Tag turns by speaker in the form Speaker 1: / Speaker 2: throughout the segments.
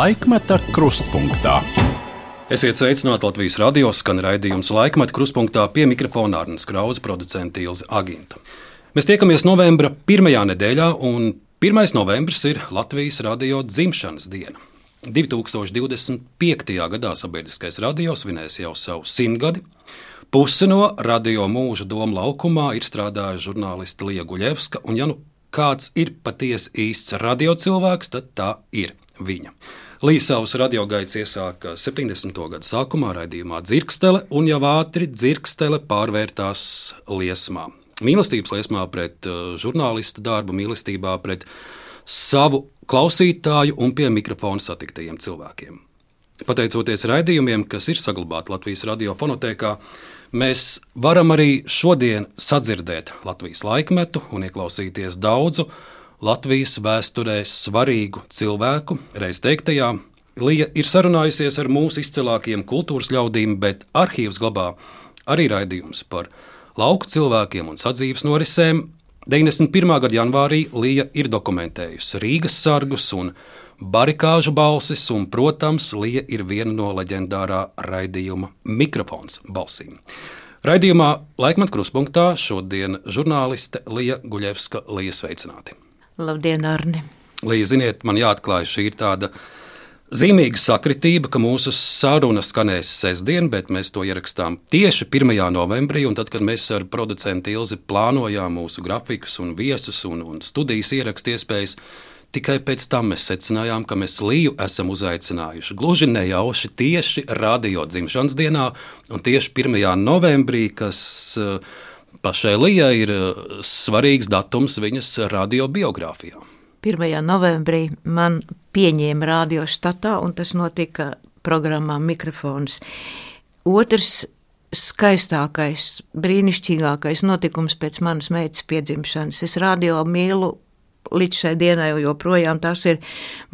Speaker 1: Laikmeta krustpunktā.
Speaker 2: Esiet sveicināti Latvijas radio skan raidījums Laikmeta krustpunktā pie mikrofona Arnijas Krausa, producents Ilza Aginta. Mēs tiekamies novembra pirmajā nedēļā, un 1. novembris ir Latvijas radio dzimšanas diena. 2025. gadā sabiedriskais radio svinēs jau savu simtgadi. Pusi no radio mūža doma laukumā ir strādājusi žurnāliste Lija Guļevska, un ja nu kāds ir patiesi īsts radio cilvēks, tad tā ir viņa. Līsavas radiogaitas iesāka 70. gada sākumā raidījumā Dzirkstele, un jau ātri dzirkstele pārvērtās liesmā. Mīlestības liesmā pret uh, žurnālistu darbu, mīlestībā pret savu klausītāju un pie mikrofona satiktajiem cilvēkiem. Pateicoties raidījumiem, kas ir saglabāti Latvijas radiofonotēkā, mēs varam arī šodien sadzirdēt Latvijas laikmetu un ieklausīties daudzu Latvijas vēsturē svarīgu cilvēku, reiz teiktajā. Lija ir sarunājusies ar mūsu izcilākajiem kultūras ļaudīm, bet arhīvs glabā arī raidījums par lauku cilvēkiem un sadzīves norisēm. 91. gada janvārī Lija ir dokumentējusi Rīgas sargus un barikāžu balsis, un, protams, Lija ir viena no leģendārā raidījuma mikrofons balsīm. Raidījumā Laikmat Kruspunktā šodien žurnāliste Lija Guļevska Lija sveicināti.
Speaker 3: Labdien, Arni!
Speaker 2: Līdzi, ziniet, man jāatklāj, šī ir tāda zīmīga sakritība, ka mūsu saruna skanēs sestdien, bet mēs to ierakstām tieši 1. novembrī. Tad, kad mēs ar producentu Ilzi plānojām mūsu grafikus un viesus un, un studijas ierakstu iespējas, tikai pēc tam mēs secinājām, ka mēs Līju esam uzaicinājuši gluži nejauši tieši radio dzimšanas dienā un tieši 1. novembrī, kas uh, pašai Lijai ir eh, svarīgs datums viņas radiobiogrāfijā.
Speaker 3: 1. novembrī man pieņēma radiostatā, un tas notika programmā Mikrofons. Otrs skaistākais, brīnišķīgākais notikums pēc manas meitas piedzimšanas. Es radio mīlu līdz šai dienai joprojām tās ir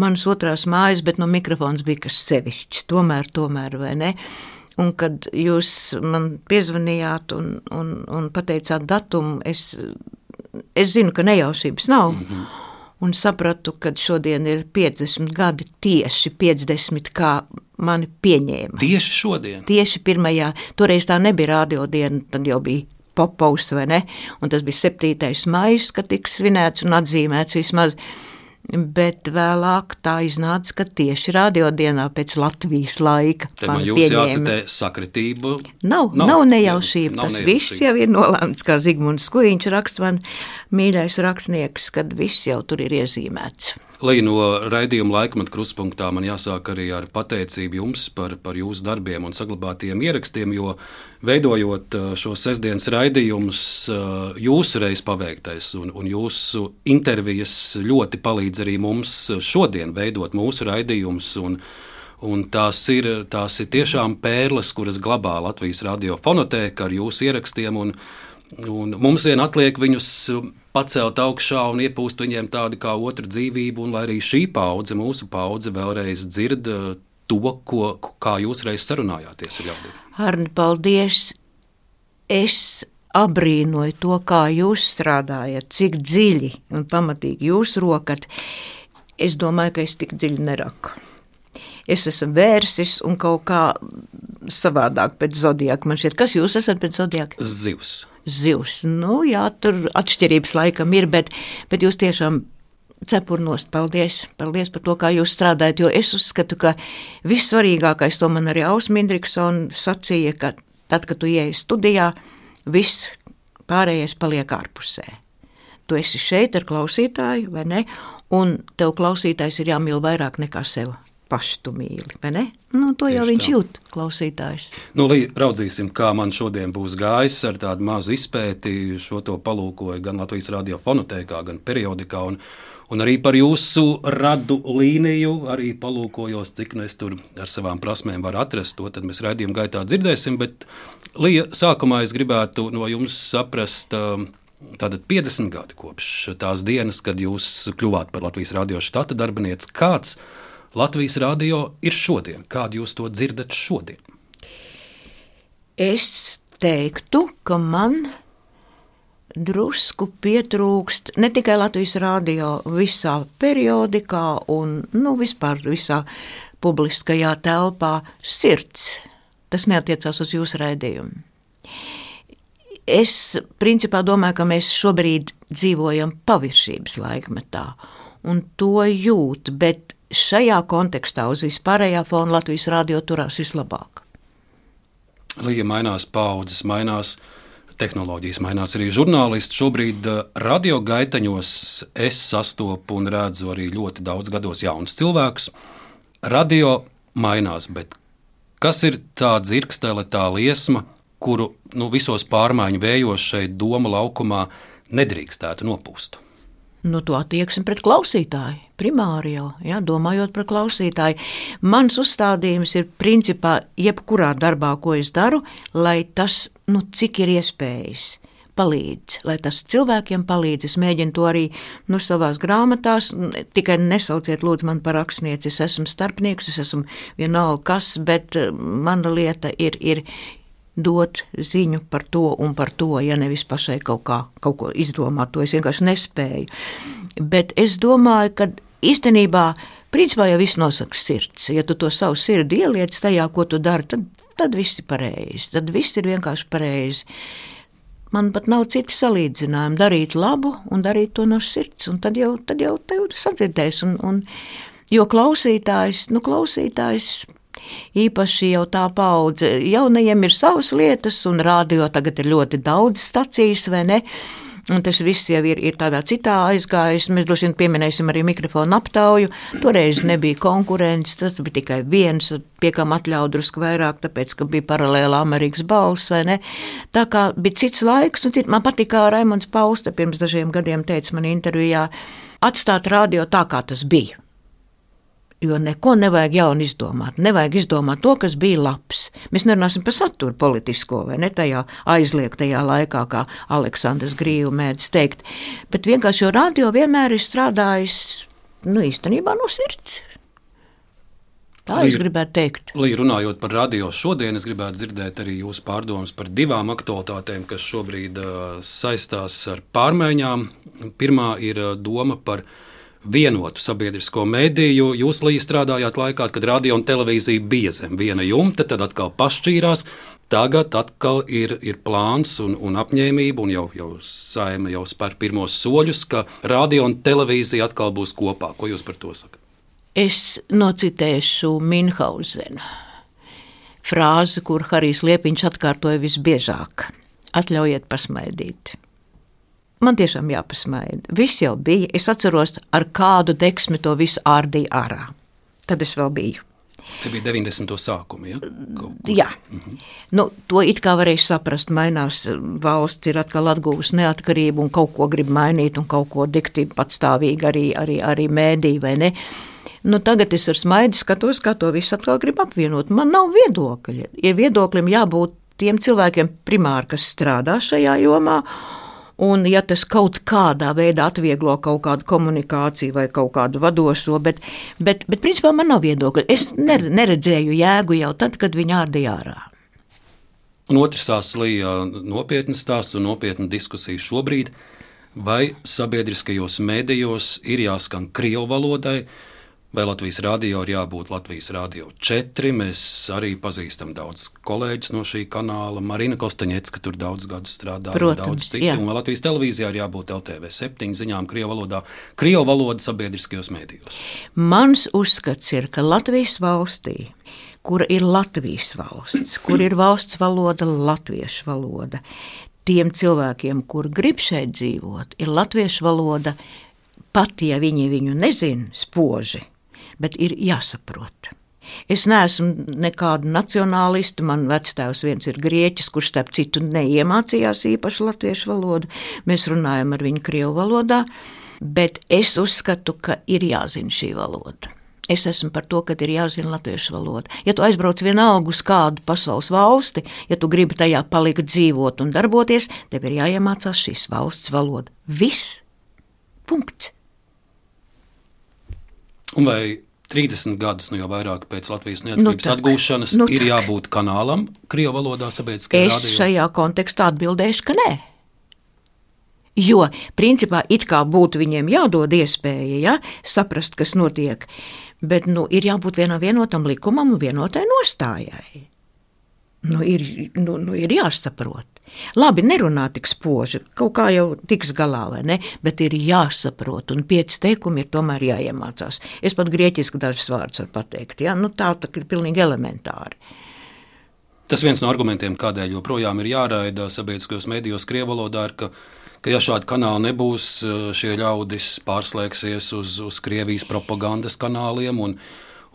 Speaker 3: manas otrās mājas, bet no mikrofons bija kas sevišķs. Tomēr, tomēr, vai ne? Un kad jūs man piezvanījāt un, un, un pateicāt datumu, es, es zinu, ka nejaušības nav. Mm -hmm. Un sapratu, ka šodien ir 50 gadi, tieši 50, kā mani pieņēma.
Speaker 2: Tieši šodien?
Speaker 3: Tieši pirmajā, toreiz tā nebija radiodiena, tad jau bija popaus vai ne, un tas bija 7. maijs, kad tiks svinēts un atzīmēts vismaz. Uh, Bet vēlāk tā iznāca, ka tieši radiodienā pēc Latvijas laika.
Speaker 2: Te man jūs jācitē sakritību.
Speaker 3: Nav, nav, nav nejaušība. Nav tas nejaušība. viss jau ir nolēmts, kā Zigmunds Skuiņš raksta man mīļais rakstnieks, kad viss jau tur ir iezīmēts.
Speaker 2: Lai no raidījuma laikmeta kruspunktā man jāsāk arī ar pateicību jums par, par jūsu darbiem un saglabātiem ierakstiem, jo veidojot šo sestdienas raidījumus, jūsu reiz paveiktais un, un jūsu intervijas ļoti palīdz arī mums šodien veidot mūsu raidījumus. Un tās, ir, tās ir tiešām pērles, kuras glabā Latvijas radiofonotēka ar jūsu ierakstiem. Un, un mums vien atliek viņus pacelt augšā un iepūst viņiem tādu kā otru dzīvību, un lai arī šī paudze, mūsu paudze, vēlreiz dzird eh, to, ko, kā jūs reiz sarunājāties ar ļaudīm.
Speaker 3: Arni, paldies! Es abrīnoju to, kā jūs strādājat, cik dziļi un pamatīgi jūs rokat. Es domāju, ka es tik dziļi neraku. Es esmu vērsis un kaut kā savādāk pēc zodiaka. Man šķiet, kas jūs esat pēc zodiaka?
Speaker 2: Zivs
Speaker 3: zivs. Nu, jā, tur atšķirības laikam ir, bet, bet jūs tiešām cepurnost. Paldies, paldies par to, kā jūs strādājat, jo es uzskatu, ka vissvarīgākais to man arī Ausmindriksona sacīja, ka tad, kad tu ieej studijā, viss pārējais paliek ārpusē. Tu esi šeit ar klausītāju, vai ne? Un tev klausītājs ir jāmīl vairāk nekā sevi pašu tu mīli. Nu, to Tieši jau viņš tā. jūt, klausītājs.
Speaker 2: Nu, raudzīsim, kā man šodien būs gājis ar tādu mazu izpēti. Šo to palūkoju gan Latvijas radiofonotēkā, gan periodikā. Un, un arī par jūsu radu līniju, arī palūkojos, cik nu es tur ar savām prasmēm varu atrast. To mēs raidījuma gaitā dzirdēsim. Bet, Lija, sākumā es gribētu no jums saprast. Um, Tātad 50 gadi kopš tās dienas, kad jūs kļuvāt par Latvijas radio štata darbinieci. Kāds ir Latvijas radio ir šodien? Kādu jūs to dzirdat šodien?
Speaker 3: Es teiktu, ka man drusku pietrūkst ne tikai Latvijas rādio, visā periodikā un nu, vispār visā publiskajā telpā sirds. Tas neatiecās uz jūsu raidījumu. Es principā domāju, ka mēs šobrīd dzīvojam paviršības laikmetā, un to jūt, bet šajā kontekstā uz vispārējā fona Latvijas rādio turās vislabāk.
Speaker 2: Līja mainās, paudzes mainās, tehnoloģijas mainās arī žurnālisti. Šobrīd eh, radio gaitaņos es sastopu un redzu arī ļoti daudz gados jaunus cilvēkus. Radio mainās, bet kas ir tā dzirkstele, tā liesma, kuru nu, visos pārmaiņu vējos šeit doma laukumā nedrīkstētu nopūst.
Speaker 3: Nu, to attieksmi pret klausītāju, primāri jau, ja, domājot par klausītāju. Mans uzstādījums ir principā jebkurā darbā, ko es daru, lai tas, nu, cik ir iespējams, palīdz, lai tas cilvēkiem palīdz. Es mēģinu to arī nu, savās grāmatās, tikai nesauciet lūdzu man par rakstnieci. Es esmu starpnieks, es esmu vienalga kas, bet eh, mana lieta ir, ir dot ziņu par to un par to, ja nevis pašai kaut, kā, kaut ko izdomāt. To es vienkārši nespēju. Bet es domāju, ka īstenībā, principā jau viss nosaka sirds. Ja tu to savu sirdi ieliec tajā, ko tu dari, tad, tad viss ir pareizi. Tad viss ir vienkārši pareizi. Man pat nav citu salīdzinājumu. Darīt labu un darīt to no sirds, un tad jau, tad jau, jau sadzirdēs. Un, un, jo klausītājs, nu, klausītājs īpaši jau tā paudze. Jaunajiem ir savas lietas, un rādio tagad ir ļoti daudz stacijas, vai ne? Un tas viss jau ir, ir tādā citā aizgājis. Mēs droši vien pieminēsim arī mikrofonu aptauju. Toreiz nebija konkurence, tas bija tikai viens, pie kam atļauj drusku vairāk, tāpēc, ka bija paralēla Amerikas balss, vai ne? Tā kā bija cits laiks, un cit, man patīk, kā Raimonds Pausta pirms dažiem gadiem teica man intervijā, atstāt radio tā, kā tas bija. Jo neko nevajag jaunu izdomāt. Nevajag izdomāt to, kas bija labs. Mēs nerunāsim par saturu politisko vai ne tajā aizliegtajā laikā, kā Aleksandrs Grīvs mēdz teikt. Bet vienkārši jo radio vienmēr ir strādājis nu, īstenībā no sirds. Tā Līr, es gribētu teikt.
Speaker 2: Līdz runājot par radio šodien, es gribētu dzirdēt arī jūsu pārdomas par divām aktualitātēm, kas šobrīd uh, saistās ar pārmaiņām. Pirmā ir uh, doma par uh, vienotu sabiedrisko mediju. Jūs līdzi strādājāt laikā, kad radio un televīzija bija zem viena jumta, tad atkal pašķīrās. Tagad atkal ir, ir plāns un, un apņēmība, un jau, jau saima jau spēr pirmos soļus, ka radio un televīzija atkal būs kopā. Ko jūs par to sakat?
Speaker 3: Es nocitēšu Minhausenu frāzi, kur Harijs Liepiņš atkārtoja visbiežāk. Atļaujiet pasmaidīt. Man tiešām jāpasmaida. Viss jau bija. Es atceros, ar kādu deksmi to visu ārdīja ārā. Tad es vēl biju.
Speaker 2: Tā bija 90. sākuma. Ja?
Speaker 3: Mm -hmm. nu, to it kā varēja saprast. Mainās valsts, ir atkal atguvusi neatkarību un kaut ko grib mainīt, un kaut ko dikti patstāvīgi arī, arī, arī mēdī vai ne. Nu, tagad es ar smaidu skatos, kā to visu atkal grib apvienot. Man nav viedokļa. Ir viedoklim jābūt tiem cilvēkiem primāri, kas strādā šajā jomā Un, ja tas kaut kādā veidā atvieglo kaut kādu komunikāciju vai kaut kādu vadošo, bet, bet, bet principā man nav viedokļa. Es neredzēju jēgu jau tad, kad viņi ārdīja ārā.
Speaker 2: Un otrs stāsts līja nopietnas stāsts un nopietna diskusija šobrīd, vai sabiedriskajos mēdījos ir jāskan krievu valodai, vai Latvijas rādio ir jābūt Latvijas rādio 4. Mēs arī pazīstam daudz kolēģis no šī kanāla. Marina Kostaņecka tur daudz gadu strādā,
Speaker 3: Protams,
Speaker 2: daudz citu. Un Latvijas televīzijā ir jābūt LTV 7 ziņām Krievu valodā, Krievu valoda sabiedriskajos mēdījos.
Speaker 3: Mans uzskats ir, ka Latvijas valstī kura ir Latvijas valsts, kur ir valsts valoda, latviešu valoda. Tiem cilvēkiem, kur grib šeit dzīvot, ir latviešu valoda, pat ja viņi viņu nezina spoži, bet ir jāsaprot. Es neesmu nekāda nacionālista. Man vectēvs viens ir grieķis, kurš starp citu neiemācījās īpaši latviešu valodu. Mēs runājam ar viņu krievu valodā, bet es uzskatu, ka ir jāzina šī valoda. Es esmu par to, ka ir jāzina latviešu valoda. Ja tu aizbrauc vienalga uz kādu pasaules valsti, ja tu gribi tajā palikt, dzīvot un darboties, tev ir jāiemācās šīs valsts valoda. Viss. Punkts.
Speaker 2: Un vai 30 gadus, nu jau vairāk pēc Latvijas neatkarības nu, atgūšanas, nu, ir jābūt kanālam Krievijas valodā sabiedriskajā
Speaker 3: rādījumā? Es šajā kontekstā atbildēšu, ka nē. Jo, principā, it kā būtu viņiem jādod iespēja ja, saprast, kas notiek, bet nu, ir jābūt vienam vienotam likumam un vienotai nostājai. Nu, ir, nu, nu, ir jāsaprot. Labi, nerunā tik spoži, kaut kā jau tiks galā, vai ne? Bet ir jāsaprot, un pieci teikumi ir tomēr jāiemācās. Es pat grieķiski dažus vārdus varu pateikt. Ja? Nu, tā, tā ir pilnīgi elementāri.
Speaker 2: Tas viens no argumentiem, kādēļ joprojām ir jāraida sabiedriskajos medijos krievu valodā, ir, ka, ka ja šāda kanāla nebūs, šie ļaudis pārslēgsies uz, uz Krievijas propagandas kanāliem. Un,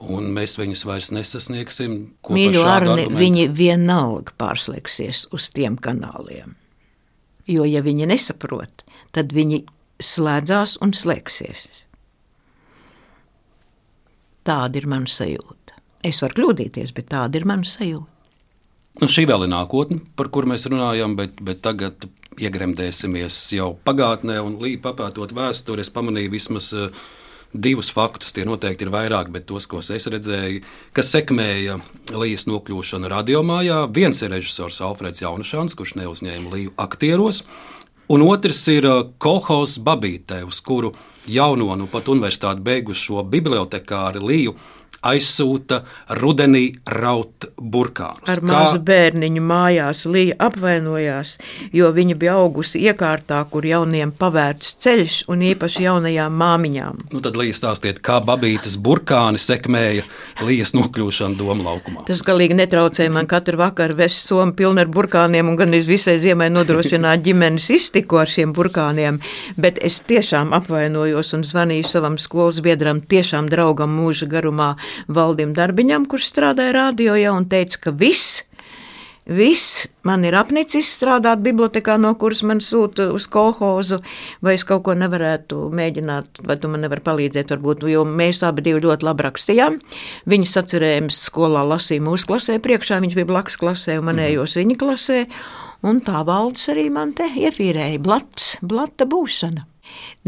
Speaker 2: un mēs viņus vairs nesasniegsim.
Speaker 3: Mīļo Arni, viņi vienalga pārslēgsies uz tiem kanāliem. Jo, ja viņi nesaprot, tad viņi slēdzās un slēgsies. Tāda ir mana sajūta. Es varu kļūdīties, bet tāda ir mana sajūta.
Speaker 2: Nu, šī vēl ir nākotne, par kuru mēs runājam, bet, bet tagad iegremdēsimies jau pagātnē un līdz papētot vēsturi. Es pamanīju vismaz uh, divus faktus, tie noteikti ir vairāk, bet tos, ko es redzēju, kas sekmēja Lījas nokļūšanu radiomājā. Viens ir režisors Alfreds Jaunušāns, kurš neuzņēma Līju aktieros, un otrs ir uh, Kolhaus Babītē, uz kuru jauno, nu pat universitāti beigušo bibliotekāri Līju aizsūta rudenī raut burkānus.
Speaker 3: Ar Kā... mazu bērniņu mājās Līja apvainojās, jo viņa bija augusi iekārtā, kur jauniem pavērts ceļš un īpaši jaunajām māmiņām.
Speaker 2: Nu tad Līja stāstiet, kā babītas burkāni sekmēja Lījas nokļūšanu domu laukumā.
Speaker 3: Tas galīgi netraucēja man katru vakaru vest somu pilnu ar burkāniem un gan visai ziemai nodrošināt ģimenes iztiku ar šiem burkāniem, bet es tiešām apvainojos un zvanīju savam skolas biedram, tiešām draugam mūža garumā Valdim Darbiņam, kurš strādāja radio jau un teica, ka viss, Viss man ir apnicis strādāt bibliotekā, no kuras man sūta uz kolhozu, vai es kaut ko nevarētu mēģināt, vai tu man nevari palīdzēt, varbūt, jo mēs abi divi ļoti labi rakstījām. Viņas atcerējums skolā lasīja mūsu klasē priekšā, viņš bija blakus klasē un manējos viņa klasē, un tā valdes arī man te iefīrēja blats, blata būšana.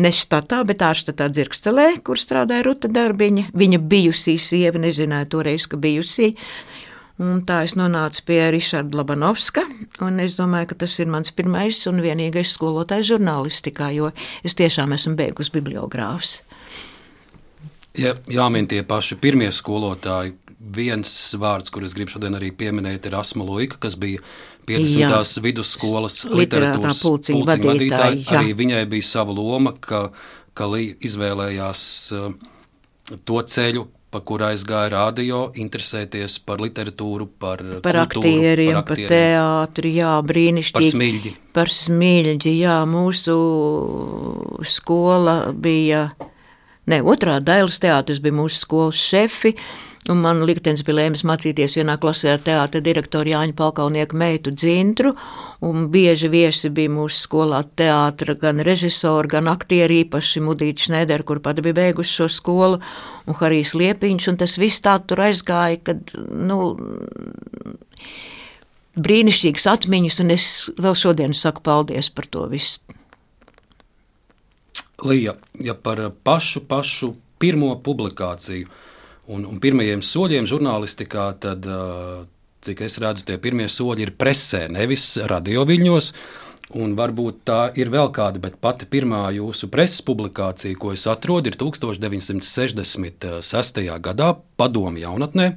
Speaker 3: Ne štatā, bet ārštatā dzirkstelē, kur strādāja Ruta Darbiņa. Viņa bijusī sieva, nezināja toreiz, ka bijusī. Un tā es nonācu pie Ričarda Labanovska, un es domāju, ka tas ir mans pirmais un vienīgais skolotājs žurnālistikā, jo es tiešām esmu beigusi bibliogrāfs.
Speaker 2: Ja, jāmin tie paši pirmie skolotāji. Viens vārds, kurus gribu šodien arī pieminēt, ir Asma Luika, kas bija 50. Jā. vidusskolas literatūras pulciņa vadītāja. Arī viņai bija sava loma, ka, ka izvēlējās uh, to ceļu, pa kuru aizgāja radio, interesēties par literatūru, par,
Speaker 3: par kultūru, aktieriem, par, aktieriem. par teātri, jā, brīnišķīgi.
Speaker 2: Par smilģi.
Speaker 3: Par smilģi, jā, mūsu skola bija, ne, otrā dailes teātris bija mūsu skolas šefi, uh, Un man liktenis bija lēmis mācīties vienā klasē ar teātra direktoru Jāņu Palkaunieku meitu Dzintru, un bieži viesi bija mūsu skolā teātra gan režisori, gan aktieri, īpaši Mudīts Šneider, kur pat bija beiguši šo skolu, un Harijs Liepiņš, un tas viss tā tur aizgāja, kad, nu, brīnišķīgas atmiņas, un es vēl šodien saku paldies par to visu.
Speaker 2: Lija, ja par pašu, pašu pirmo publikāciju, Un, un pirmajiem soļiem žurnālistikā, tad, cik es redzu, tie pirmie soļi ir presē, nevis radioviļņos. Un varbūt tā ir vēl kāda, bet pati pirmā jūsu preses publikācija, ko es atrodu, ir 1966. gadā Padomu jaunatnē.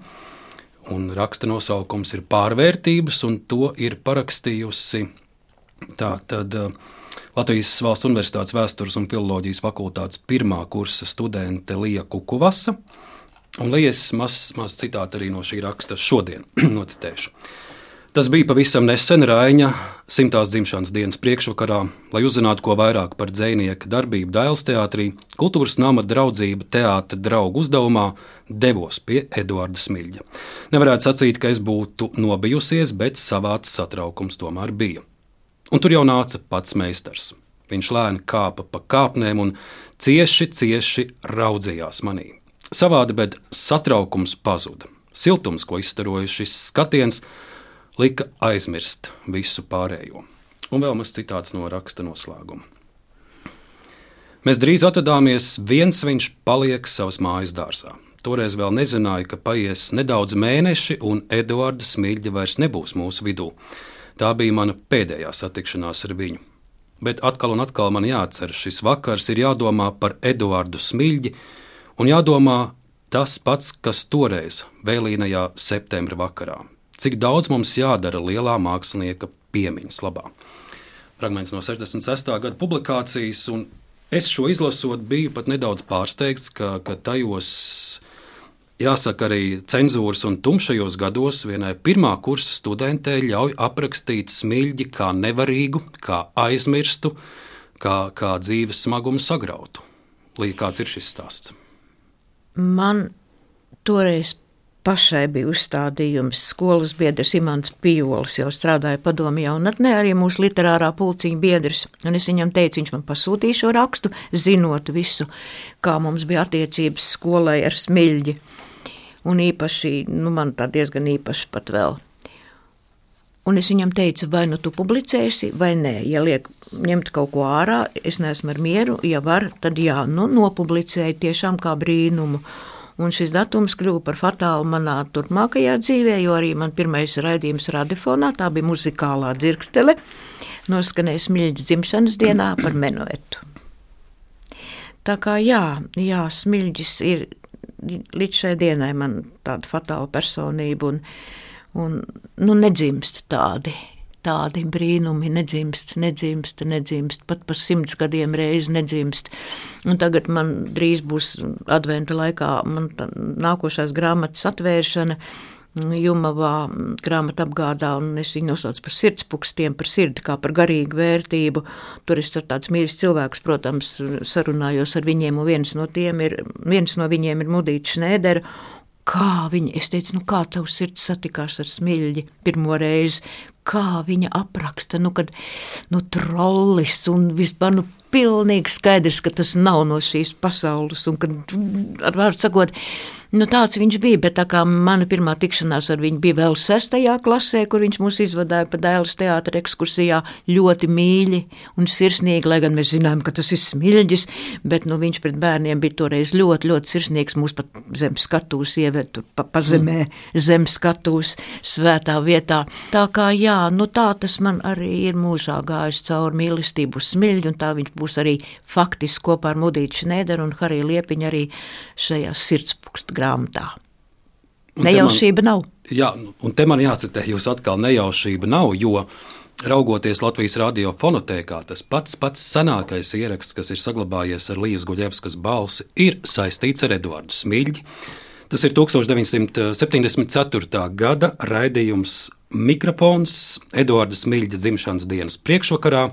Speaker 2: Un raksta nosaukums ir Pārvērtības, un to ir parakstījusi tā, tad, Latvijas Valsts Universitātes vēstures un filozofijas fakultātes pirmā kursa studente Lija Kukuvasa. Un liekas, mazs maz citāts arī no šī raksta šodien, nocitēšu. Tas bija pavisam nesen Raina simtās dzimšanas dienas priekšvakarā, lai uzzinātu ko vairāk par dzinieku darbību Dāļas teātrī. Kultūras nama draudzība teātra draugu uzdevumā devos pie Eduarda Smilģa. Nevarētu sacīt, ka es būtu nobijusies, bet savāds satraukums tomēr bija. Un tur jau nāca pats meistars. Viņš lēni kāpa pa kāpnēm un cieši, cieši raudzījās manī. Savādi, bet satraukums pazuda. Siltums, ko izstaroja šis skatiens, lika aizmirst visu pārējo. Un vēl maz citāts no raksta noslēguma. Mēs drīz atradāmies, viens viņš paliek savas mājas dārzā. Toreiz vēl nezināju, ka paies nedaudz mēneši, un Eduarda Smilģa vairs nebūs mūsu vidū. Tā bija mana pēdējā satikšanās ar viņu. bet atkal un atkal man jāatcer šis vakars, ir jādomā par Eduardu Smilģi un jādomā tas pats, kas toreiz, vēlīnajā septembra vakarā. Cik daudz mums jādara lielā mākslinieka piemiņas labā. Fragments no 66. gada publikācijas, un es šo izlasot, biju pat nedaudz pārsteigts, ka, ka tajos Jāsaka, arī cenzūras un tumšajos gados vienai pirmā kursa studentei ļauj aprakstīt smilģi kā nevarīgu, kā aizmirstu, kā, kā dzīves smagumu sagrautu. Līdz kāds ir šis stāsts?
Speaker 3: Man toreiz pašai bija uzstādījums. Skolas biedrs Imants Pijolis jau strādāja padomu jaunatnē, arī mūsu literārā pulciņa biedrs. Un es viņam teicu, viņš man pasūtīja šo rakstu, zinot visu, kā mums bija attiecības skolai ar smilģi un īpaši, nu, man tā diezgan īpaši pat vēl. Un es viņam teicu, vai nu tu publicēsi, vai nē. Ja liek ņemt kaut ko ārā, es neesmu ar mieru. Ja var, tad jā, nu, nopublicēju tiešām kā brīnumu. Un šis datums kļuva par fatālu manā turpmākajā dzīvē, jo arī man pirmais raidījums radiofonā, tā bija muzikālā dzirkstele, noskanēja Smilģa dzimšanas dienā par menuetu. Tā kā jā, jā Smilģis ir līdz šai dienai man tāda fatāla personība, un, un nu, nedzimst tādi. Tādi brīnumi nedzimst, nedzimst, nedzimst, pat pa simts gadiem reizi nedzimst. Un tagad man drīz būs adventa laikā, nākošās grāmatas atvēršana, Jumavā grāmatā apgādā, un es viņu nosaucu par sirdspūkstiem, par sirdi, kā par garīgu vērtību. Tur es ar tādus mīļus cilvēkus, protams, sarunājos ar viņiem, un viens no, ir, viens no viņiem ir Mudīts Šnēdera. Kā viņa, es teicu, nu kā tavs sirds satikās ar smilģi pirmo reizi, kā viņa apraksta, nu, kad, nu, trollis un vispār, nu, pilnīgi skaidrs, ka tas nav no šīs pasaules, un kad, ar vārdu sakot, Nu, tāds viņš bija, bet tā kā mana pirmā tikšanās ar viņu bija vēl sestajā klasē, kur viņš mūs izvadīja pa Dēlas teātra ekskursijā ļoti mīļi un sirsnīgi, lai gan mēs zinājām, ka tas ir smilģis, bet nu, viņš pret bērniem bija toreiz ļoti, ļoti sirsnīgs, mūs pat zem skatūs ieved, tur pa, pa zemē, mm. zem skatūs, svētā vietā. Tā kā jā, nu tā tas man arī ir mūžā gājis cauri mīlestību smilģi, un tā viņš būs arī faktiski kopā ar Mudītu Šnēderu un Hariju Liepiņu arī šajā sirdspukstu grāmatā. Nejaušība man, nav.
Speaker 2: Jā, un te man jācitē, jūs atkal nejaušība nav, jo raugoties Latvijas radio fonotēkā, tas pats pats senākais ieraksts, kas ir saglabājies ar Lījas Guļevskas balsi, ir saistīts ar Eduardu Smilģi. Tas ir 1974. gada raidījums Mikrofons Eduardas Smilģa dzimšanas dienas priekšvakarā.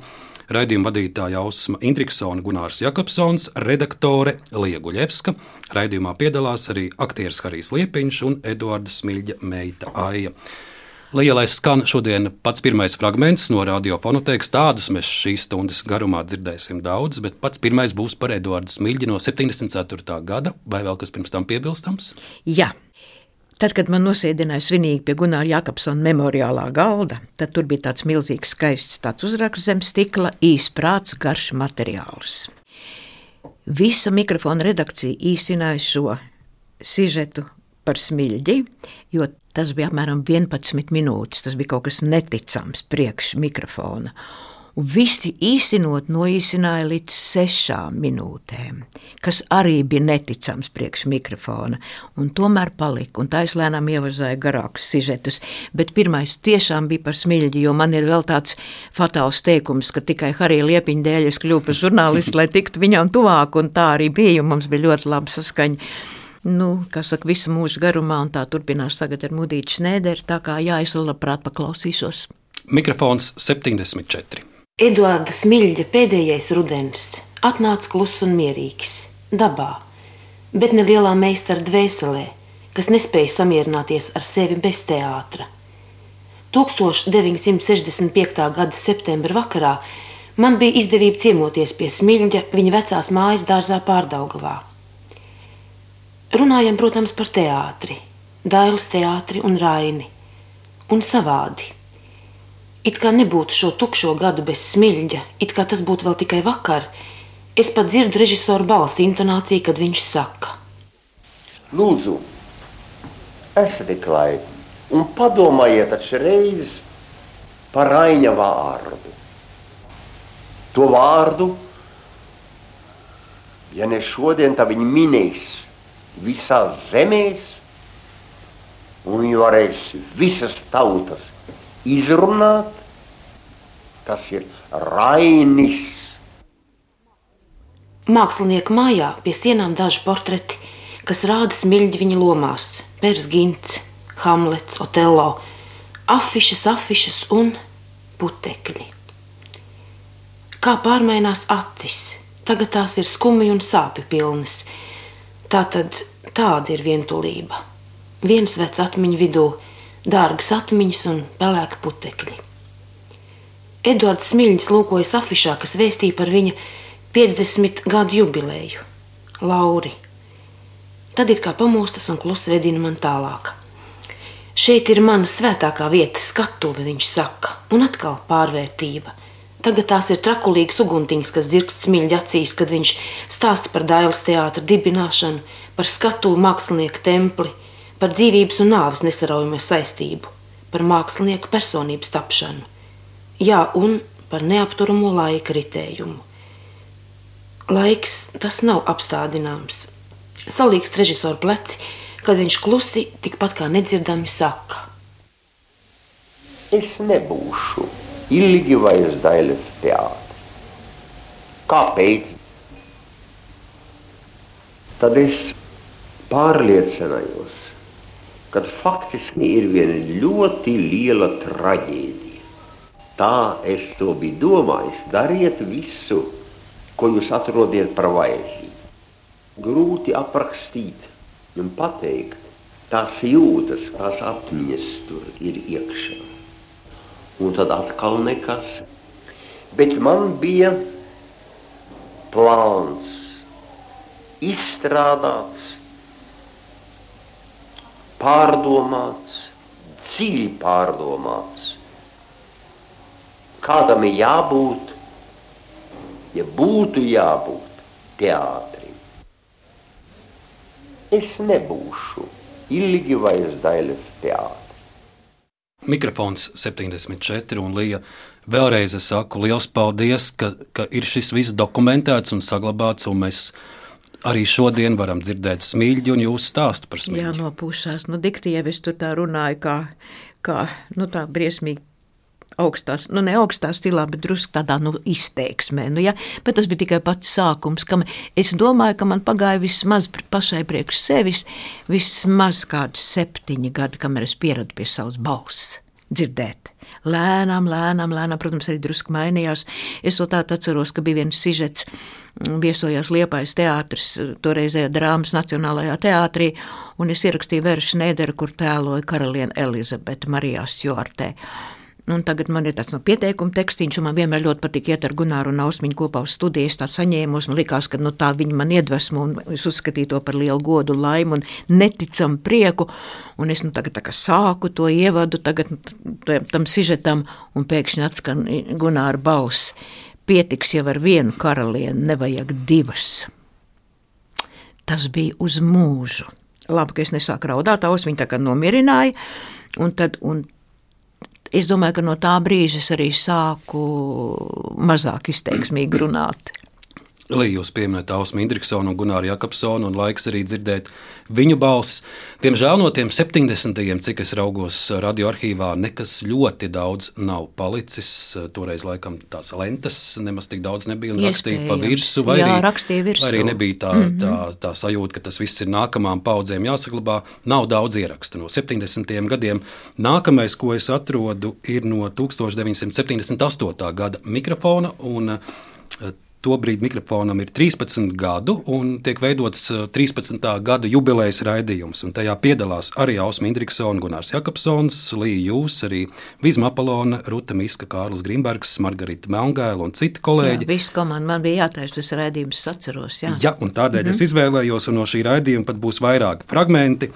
Speaker 2: Raidījuma vadītāja Ausma Indriksona, Gunārs Jakobsons, redaktore Lieja Guļevska. Raidījumā piedalās arī aktieris Harijs Liepiņš un Eduarda Smilģa meita Aija. Lielais skan šodien pats pirmais fragments no radiofonoteikas. Tādus mēs šīs stundas garumā dzirdēsim daudz, bet pats pirmais būs par Eduardu Smilģi no 74. gada. Vai vēl kas pirms tam piebilstams?
Speaker 3: Jā. Tad, kad man nosēdināja svinīgi pie Gunāra Jakobsona memoriālā galda, tad tur bija tāds milzīgs skaists tāds uzraksts zem stikla, īsprāts, garš materiāls. Visa mikrofona redakcija īsināja šo sižetu par smilģi, jo tas bija apmēram 11 minūtes. Tas bija kaut kas neticams priekš mikrofona un visi īsinot noīsināja līdz sešām minūtēm, kas arī bija neticams priekš mikrofona, un tomēr palika, un tā es lēnām ievazāju garākus sižetus, bet pirmais tiešām bija par smiļģi, jo man ir vēl tāds fatāls teikums, ka tikai Harija Liepiņa dēļ es kļuvu par žurnālistu, lai tiktu viņam tuvāk, un tā arī bija, un mums bija ļoti laba saskaņa nu, kas saka, visu mūžu garumā, un tā turpinās tagad ar Mudītu Šnēderu. Tā kā jā, es labprāt paklausīšos.
Speaker 2: Mikrofons 74.
Speaker 4: Eduarda Smilģa pēdējais rudens atnāca kluss un mierīgs, dabā, bet ne lielā meistara dvēselē, kas nespēja samierināties ar sevi bez teātra. 1965. gada septembra vakarā man bija izdevība ciemoties pie Smilģa viņa vecās mājas dārzā Pārdaugavā. Runājam, protams, par teātri, Dailas teātri un Raini, un savādi. It kā nebūtu šo tukšo gadu bez smilģa, it kā tas būtu vēl tikai vakar, es pat dzirdu režisoru balsi intonāciju, kad viņš saka:
Speaker 5: Lūdzu, esiet laipni un padomājiet atšreiz par Raņa vārdu. to vārdu, ja ne šodien, tad viņi minēs visās zemēs, un viņi varēs visas tautas izrunāt. Tas ir Rainis.
Speaker 6: Mākslinieku mājā pie sienām daži portreti, kas rāda smilģi viņa lomās - Pērs Gints, Hamlets, Otello, afišas, afišas un putekļi. Kā pārmainās acis, tagad tās ir skumji un sāpju pilnas. Tā tad tāda ir vientulība. Viens vecs atmiņu vidū, dārgas atmiņas un pelēki putekļi. Edvards Smilģis lūkojas afišā, kas vēstīja par viņa 50 gadu jubileju. Lauri. Tad it kā pamostas un klusi vedina man tālāk. Šeit ir mana svētākā vieta, skatuve, viņš saka, un atkal pārvērtība. Tagad tās ir trakulīgas uguntiņas, kas dzirkst smilģi acīs, kad viņš stāsta par Dailas teātra dibināšanu, par skatuvu mākslinieku templi, par dzīvības un nāves nesaraujamo saistību, par mākslinieku personības tapšanu. Jā, un par neapturamo laika ritējumu. Laiks tas nav apstādināms. Salīgst režisora pleci, kad viņš klusi, tikpat kā nedzirdami saka.
Speaker 5: Es nebūšu ilgi vairs Dailas teātris. Kāpēc? Tad es pārliecinājos, ka faktiski ir viena ļoti liela traģēdija. Tā es to biju domājis. Dariet visu, ko jūs atrodiet par vajadzīgu. Grūti aprakstīt un pateikt tās jūtas, tās atmiņas tur ir iekšā. Un tad atkal nekas. Bet man bija plāns, izstrādāts, pārdomāts, dziļi pārdomāts. Kādam ir jābūt, ja būtu jābūt teātrim. Es nebūšu ilgi vairs Dailas teātris.
Speaker 2: Mikrofons 74 un Līja. Vēlreiz es saku liels paldies, ka, ka ir šis viss dokumentēts un saglabāts, un mēs arī šodien varam dzirdēt smilģi un jūsu stāstu par smilģi.
Speaker 3: Jā, no pušās. Nu, diktievi es tur tā runāju, kā, kā nu, tā briesmīgi augstās, nu ne augstā stilā, bet drusku tādā nu, izteiksmē. Nu, ja? Bet tas bija tikai pats sākums, kam es domāju, ka man pagāja vismaz pašai priekš sevis, vismaz kādi septiņi gadi, kamēr es pieradu pie savas balss dzirdēt. Lēnām, lēnām, lēnām, protams, arī drusku mainījās. Es vēl tādu atceros, ka bija viens sižets, viesojās Liepājas teātris, toreizējā drāmas Nacionālajā teātrī, un es ierakstīju veršu Nēderu, kur tēloja karalieni Elizabete Marijās Jortē. Un tagad man ir tāds no pieteikuma tekstīns, un man vienmēr ļoti patīk iet ar Gunāru un Ausmiņu kopā uz studijas. Tā saņēmos, man likās, ka nu, tā viņa man iedvesmo, un es uzskatīju to par lielu godu, laimu un neticamu prieku. Un es nu, tagad sāku to ievadu tagad, tam sižetam, un pēkšņi atskan Gunāra balss. Pietiks jau ar vienu karalieni, nevajag divas. Tas bija uz mūžu. Labi, ka es nesāku raudāt, Ausmiņa tā kā nomierināja. Un tad, un es domāju, ka no tā brīža es arī sāku mazāk izteiksmīgi runāt.
Speaker 2: Līja jūs pieminējāt Ausmu Indriksonu un Gunāru Jakobsonu, un laiks arī dzirdēt viņu balsis. Diemžēl no tiem 70. cik es raugos radioarkīvā, nekas ļoti daudz nav palicis. Toreiz laikam tās lentes nemaz tik daudz nebija un rakstīja pa virsu, vai
Speaker 3: Jā,
Speaker 2: arī,
Speaker 3: virsū.
Speaker 2: vai arī nebija tā, mm -hmm. tā, tā sajūta, ka tas viss ir nākamām paudzēm jāsaglabā. Nav daudz ierakstu no 70. gadiem. Nākamais, ko es atrodu, ir no 1978. gada mikrofona. Un, Tobrīd mikrofonam ir 13 gadu un tiek veidots 13. gada jubilejas raidījums. Tajā piedalās arī Ausma Indriksona, Gunārs Jakobsons, Līja Jūs, arī Vizma Apolona, Ruta Miska, Kārlis Grimbergs, Margarita Melngēla un citi kolēģi.
Speaker 3: Jā, viss komanda man bija jātaisa tas raidījums, atceros. Jā,
Speaker 2: jā un tādēļ mm -hmm. es izvēlējos, un no šī raidījuma pat būs vairāki fragmenti.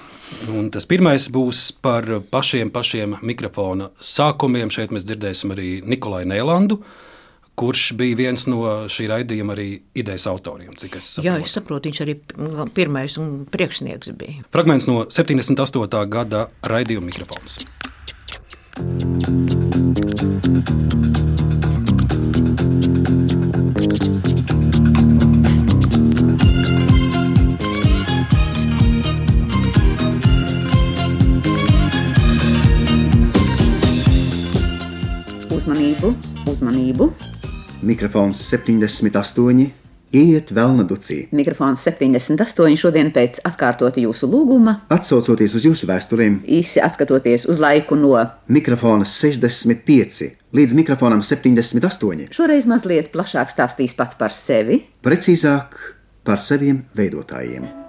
Speaker 2: Un tas pirmais būs par pašiem, pašiem mikrofona sākumiem. Šeit mēs dzirdēsim arī Nikolai Nēlandu kurš bija viens no šī raidījuma arī idejas autoriem. Es saprotu.
Speaker 3: Jā, es saprotu, viņš arī pirmais un priekšnieks bija.
Speaker 2: Fragments no 78. gada raidījuma mikrofons.
Speaker 7: Uzmanību, uzmanību!
Speaker 8: Mikrofons 78. Iet vēlna ducī.
Speaker 7: Mikrofons 78 šodien pēc atkārtota jūsu lūguma,
Speaker 8: Atsaucoties uz jūsu vēstulēm,
Speaker 7: īsi atskatoties uz laiku no
Speaker 8: mikrofona 65 līdz mikrofonam 78.
Speaker 7: šoreiz mazliet plašāk stāstīs pats par sevi.
Speaker 8: Precīzāk par saviem veidotājiem.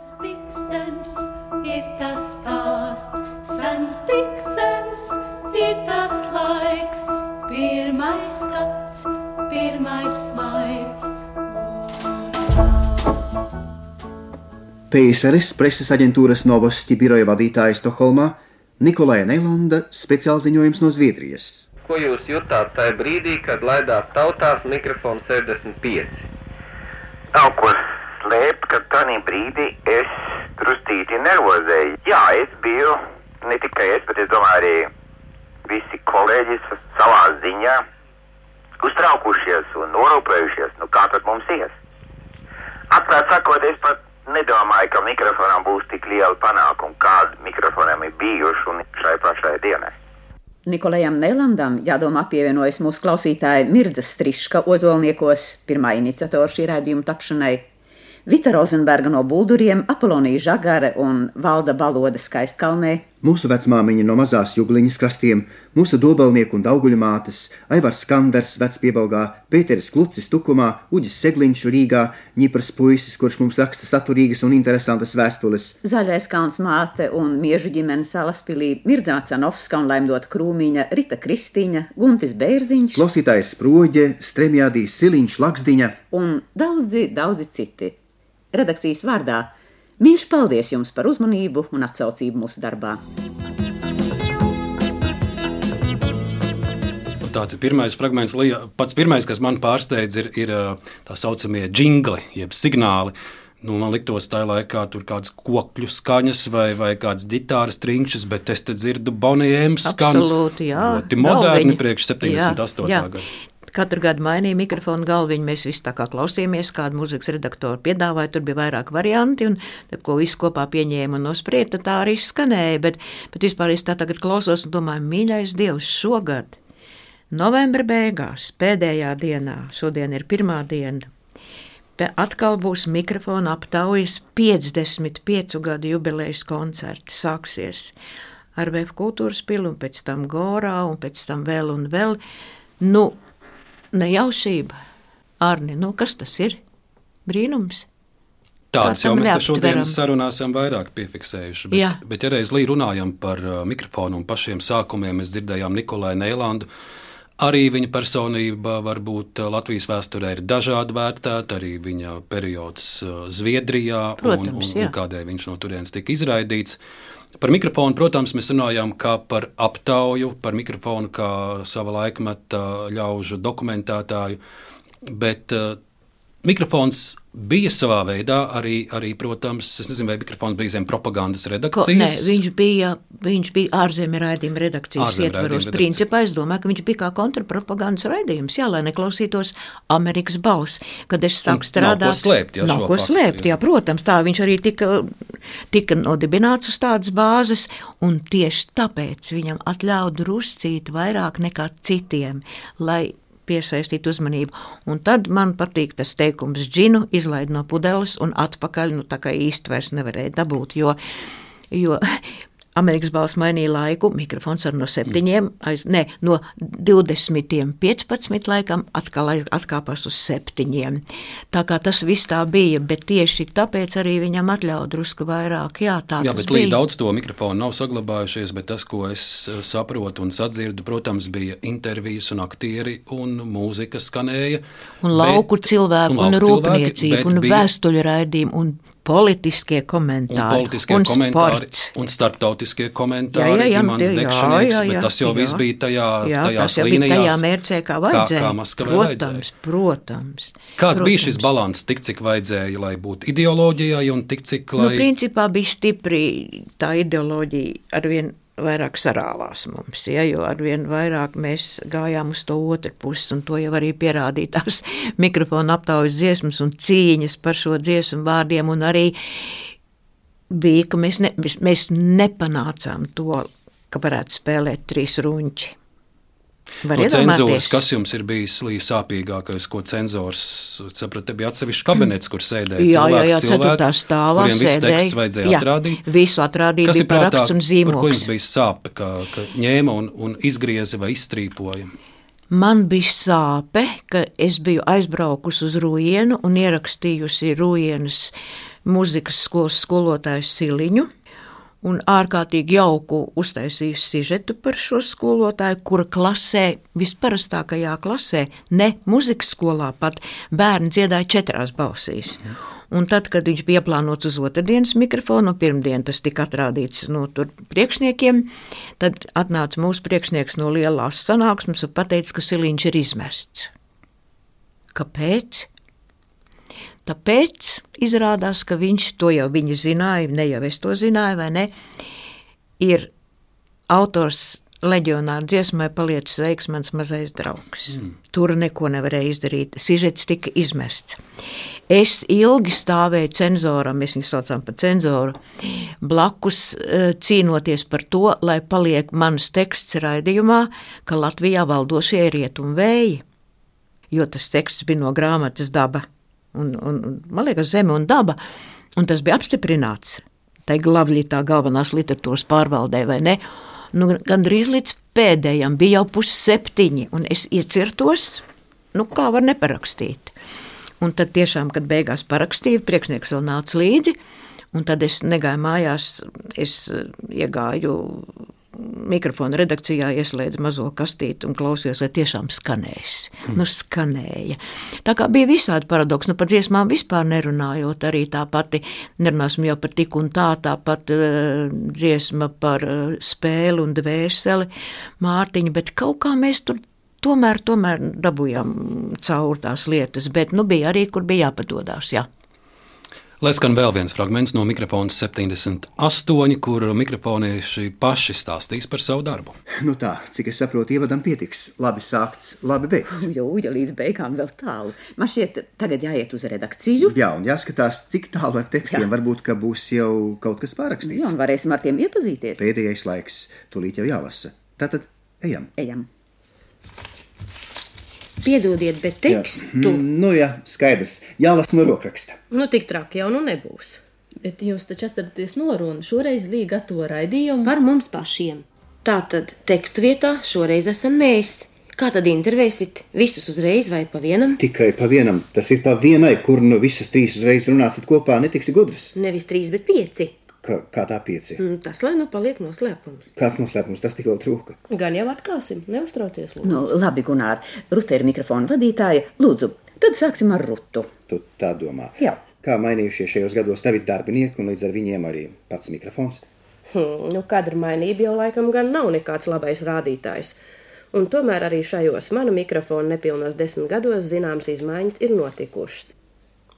Speaker 8: PSRS preses aģentūras Novosti biroja vadītāja Stokholmā Nikolai Neilanda speciālziņojums no Zviedrijas.
Speaker 9: Ko jūs jutāt tajā brīdī, kad laidāt tautās mikrofonu 65?
Speaker 10: Nav ko slēpt, ka tajā brīdī es drustīti nervozēju. Jā, es biju, ne tikai es, bet es domāju arī visi kolēģi savā ziņā uztraukušies un norūpējušies, nu kā tad mums ies. Atklāt sakot, es pat nedomāju, ka mikrofonam būs tik liela panākuma, kāda mikrofonam ir bijuši un šai pašai dienai.
Speaker 7: Nikolajam Neilandam jādomā pievienojas mūsu klausītāja Mirza Striška ozolniekos, pirmā iniciatora šī raidījuma tapšanai. Vita Rozenberga no Bulduriem, Apolonija Žagare un Valda Baloda Skaistkalnē,
Speaker 8: Mūsu vecmāmiņa no mazās jūgliņas krastiem, mūsu dobelnieku un auguļu mātes, Aivars Skanders, vecpiebalgā, Pēteris Klucis Tukumā, Uģis Segliņš Rīgā, Ņipras puisis, kurš mums raksta saturīgas un interesantas vēstules.
Speaker 7: Zaļais kalns māte un miežu ģimenes salaspilī Mirdzā Canovska un Laimdot Krūmiņa, Rita Kristīņa, Guntis Bērziņš
Speaker 8: Klausītājs Sproģe, Stremjādīs Siliņš Laksdiņa.
Speaker 7: un daudzi, daudzi citi. Redakcijas vārdā mīļš paldies jums par uzmanību un atsaucību mūsu darbā.
Speaker 2: Tāds ir pirmais fragments. Pats pirmais, kas man pārsteidz, ir, ir tā saucamie jingli, jeb signāli. Nu, man liktos, tā laikā tur kādas kokļu skaņas vai, vai kādas ģitāras trinkšas, bet es te dzirdu Bonijēmu skaņu.
Speaker 3: Absolūti, jā.
Speaker 2: Ļoti moderni
Speaker 3: Galviņi.
Speaker 2: priekš 78.
Speaker 3: Jā, jā.
Speaker 2: gada.
Speaker 3: Katru gadu mainīja mikrofonu galviņu. Mēs visi tā kā klausījāmies, kādu mūzikas redaktoru piedāvāja. Tur bija vairāk varianti, un ko visi kopā pieņēma un nosprieda, tad tā arī skanēja. Bet, bet vispār es tā tagad klausos un domāju, mīļais Dievs, šogad, novembra beigās, pēdējā dienā, šodien ir pirmā diena. Atkal būs mikrofona aptaujas 55 gadu jubilejas koncerti. Sāksies ar Vēja kultūras pilu, un pēc tam Gorā, un pēc tam vēl un vēl. Nu, nejaušība. Arni, nu kas tas ir? Brīnums.
Speaker 2: Tādas
Speaker 3: Tā
Speaker 2: jau mēs te šodien
Speaker 3: neaptveram.
Speaker 2: sarunā esam vairāk piefiksējuši.
Speaker 3: Jā.
Speaker 2: Bet, bet ja reiz runājam par uh, mikrofonu un pašiem sākumiem, mēs dzirdējām Nikolai Neilandu. Arī viņa personība varbūt uh, Latvijas vēsturē ir dažādi vērtēta, arī viņa periods uh, Zviedrijā un,
Speaker 3: Protams,
Speaker 2: un,
Speaker 3: jā.
Speaker 2: un kādēļ viņš no turienes tika izraidīts. Par mikrofonu, protams, mēs runājām kā par aptauju, par mikrofonu kā sava laikmeta ļaužu dokumentētāju, bet uh, mikrofons bija savā veidā arī, arī, protams, es nezinu, vai mikrofons bija zem propagandas
Speaker 3: Ko,
Speaker 2: redakcijas.
Speaker 3: nē, viņš bija, viņš bija ārzemju raidījuma redakcijas
Speaker 2: Ārzemju
Speaker 3: ietvaros.
Speaker 2: redakcija.
Speaker 3: Principā es domāju, ka viņš bija kā kontrapropagandas raidījums, jā, lai neklausītos Amerikas balss. Kad es sāku
Speaker 2: nav
Speaker 3: strādāt,
Speaker 2: ko slēpt, jā,
Speaker 3: nav ko
Speaker 2: faktu,
Speaker 3: slēpt,
Speaker 2: jā.
Speaker 3: jā, protams, tā viņš arī tika, tika nodibināts uz tādas bāzes, un tieši tāpēc viņam atļauj druscīt vairāk nekā citiem, lai piesaistīt uzmanību. Un tad man patīk tas teikums, džinu izlaid no pudeles un atpakaļ, nu tā kā īsti vairs nevarēja dabūt, jo, jo Amerikas balss mainīja laiku, mikrofons ar no septiņiem, aiz, ne, no 20, 15 laikam atkal aiz- atkāpās uz septiņiem. Tā kā tas viss tā bija, bet tieši tāpēc arī viņam atļauj drusku vairāk. Jā, tā
Speaker 2: Jā, bet līdz daudz to mikrofonu nav saglabājušies, bet tas, ko es eh, saprotu un sadzirdu, protams, bija intervijas un aktieri un mūzika skanēja.
Speaker 3: Un lauku
Speaker 2: bet-
Speaker 3: cilvēku, un, un
Speaker 2: lauku cilvēki,
Speaker 3: rūpniecību, un vēstuļu raidījumu, un politiskie
Speaker 2: Un
Speaker 3: komentāri,
Speaker 2: politiskie
Speaker 3: un
Speaker 2: komentāri,
Speaker 3: sports.
Speaker 2: un starptautiskie komentāri,
Speaker 3: Jā, jā, jā, jā, jā, jā,
Speaker 2: tas jau viss bija tajā,
Speaker 3: Jā,
Speaker 2: tajās līnijās.
Speaker 3: tajā mērķē, kā vajadzēja.
Speaker 2: Kā, kā Maskavai
Speaker 3: protams,
Speaker 2: vajadzēja.
Speaker 3: protams.
Speaker 2: Kāds bija šis
Speaker 3: protams.
Speaker 2: balans, tik cik vajadzēja, lai būtu ideoloģijai, un tik cik, lai
Speaker 3: Nu, principā bija stipri tā ideoloģija, arvien vairāk sarāvās mums, ja, jo arvien vairāk mēs gājām uz to otru pusi, un to jau arī pierādīja tās mikrofona aptaujas dziesmas un cīņas par šo dziesmu vārdiem, un arī bija, ka mēs, ne, mēs, nepanācām to, ka varētu spēlēt trīs runči. Var
Speaker 2: No cenzūras, kas jums ir bijis sāpīgākais, ko cenzors saprata? Te bija atsevišķs kabinets, kur sēdēja
Speaker 3: Jā, jā, jā,
Speaker 2: cilvēks,
Speaker 3: ceturtā stāvā
Speaker 2: kuriem viss teksts vajadzēja
Speaker 3: Jā,
Speaker 2: atrādīt.
Speaker 3: visu atrādīt,
Speaker 2: Kas
Speaker 3: bija
Speaker 2: prātā,
Speaker 3: un
Speaker 2: par ko jums bija sāpe, ka, ka ņēma un, un izgrieza vai izstrīpoja?
Speaker 3: Man bija sāpe, ka es biju aizbraukusi uz Rūjienu un ierakstījusi Rūjienas muzikas skolas skolotāju Siliņu. Un ārkārtīgi jauku uztaisījusi sižetu par šo skolotāju, kura klasē, visparastākajā klasē, ne muzikas skolā pat, bērni dziedāja četrās balsīs. Un tad, kad viņš bija plānots uz otrdienas mikrofonu, pirmdien tas tika atrādīts no tur priekšniekiem, tad atnāca mūsu priekšnieks no lielās sanāksmes un pateica, ka siliņš ir izmests. Kāpēc? Tāpēc izrādās, ka viņš to jau zināja, ne jau es to zināju, vai ne? Ir autors leģionāra dziesmai palicis sveiks mans mazais draugs. Mm. Tur neko nevarēja izdarīt. Sižets tika izmests. Es ilgi stāvēju cenzoram, mēs viņu saucām par cenzoru, blakus eh, cīnoties par to, lai paliek mans teksts raidījumā, ka Latvijā valdošie ir rietumu vēji, jo tas teksts bija no grāmatas daba. Un, un, un, man liekas, zeme un daba, un tas bija apstiprināts. Tā ir glavļi tā galvenās literatūras pārvaldē, vai ne? Nu, Gan drīz līdz pēdējam bija jau pusseptiņi, un es iecirtos, nu kā var neparakstīt. Un tad tiešām, kad beigās parakstīju, priekšnieks vēl nāca līdzi, un tad es negāju mājās, es eh, iegāju mikrofona redakcijā, ieslēdzu mazo kastīti un klausījos, vai tiešām skanēs. Mm. Nu, skanēja. Tā kā bija visādi paradoksi, nu par dziesmām vispār nerunājot, arī tā pati, nerunāsim jau par tik un tā, tā pat uh, dziesma par uh, spēli un dvēseli Mārtiņa, bet kaut kā mēs tur tomēr, tomēr dabūjām cauri tās lietas, bet nu bija arī, kur bija jāpadodās, jā.
Speaker 2: Lai skan vēl viens fragments no mikrofona 78, kur mikrofonieši paši stāstīs par savu darbu.
Speaker 8: Nu tā, cik es saprotu, ievadam pietiks. Labi sākts, labi beigts.
Speaker 7: Jo, ja līdz beigām vēl tālu. Man šķiet, tagad jāiet uz redakciju.
Speaker 8: Jā, un jāskatās, cik tālu ar tekstiem
Speaker 7: Jā.
Speaker 8: varbūt, ka būs jau kaut kas pārakstīts.
Speaker 7: Jā, un varēsim ar tiem iepazīties.
Speaker 8: Pēdējais laiks, tūlīt jau jālasa. Tātad ejam.
Speaker 7: Ejam.
Speaker 6: Piedodiet, bet tekstu.
Speaker 8: Mm, nu jā, skaidrs. Jālasa no rokraksta.
Speaker 6: Nu, tik traki jau nu nebūs.
Speaker 11: Bet jūs taču atceraties norunu šoreiz līga gatavo raidījumu.
Speaker 6: Par mums pašiem. Tā tad tekstu vietā šoreiz esam mēs. Kā tad intervēsit visus uzreiz vai pa vienam?
Speaker 8: Tikai pa vienam. Tas ir pa vienai, kur nu visas trīs uzreiz runāsiet kopā, netiksi gudrs.
Speaker 6: Nevis trīs, bet pieci.
Speaker 8: Kā, kā tā pieci?
Speaker 6: Mm, Tas lai nu paliek noslēpums.
Speaker 8: Kāds noslēpums tas tik vēl trūka?
Speaker 6: Gan jau atklāsim, neuztraucies. lūdzu.
Speaker 7: Nu, labi, Gunār, Rūta ir mikrofona vadītāja. Lūdzu, tad sāksim ar Rūtu.
Speaker 8: Tu tā domā.
Speaker 7: Jā.
Speaker 8: Kā mainījušies šajos gados tavi darbinieki un līdz ar viņiem arī pats mikrofons?
Speaker 6: Hmm, nu, kadra mainība jau laikam gan nav nekāds labais rādītājs. Un tomēr arī šajos manu mikrofonu nepilnos desmit gados zināmas izmaiņas ir notikušas.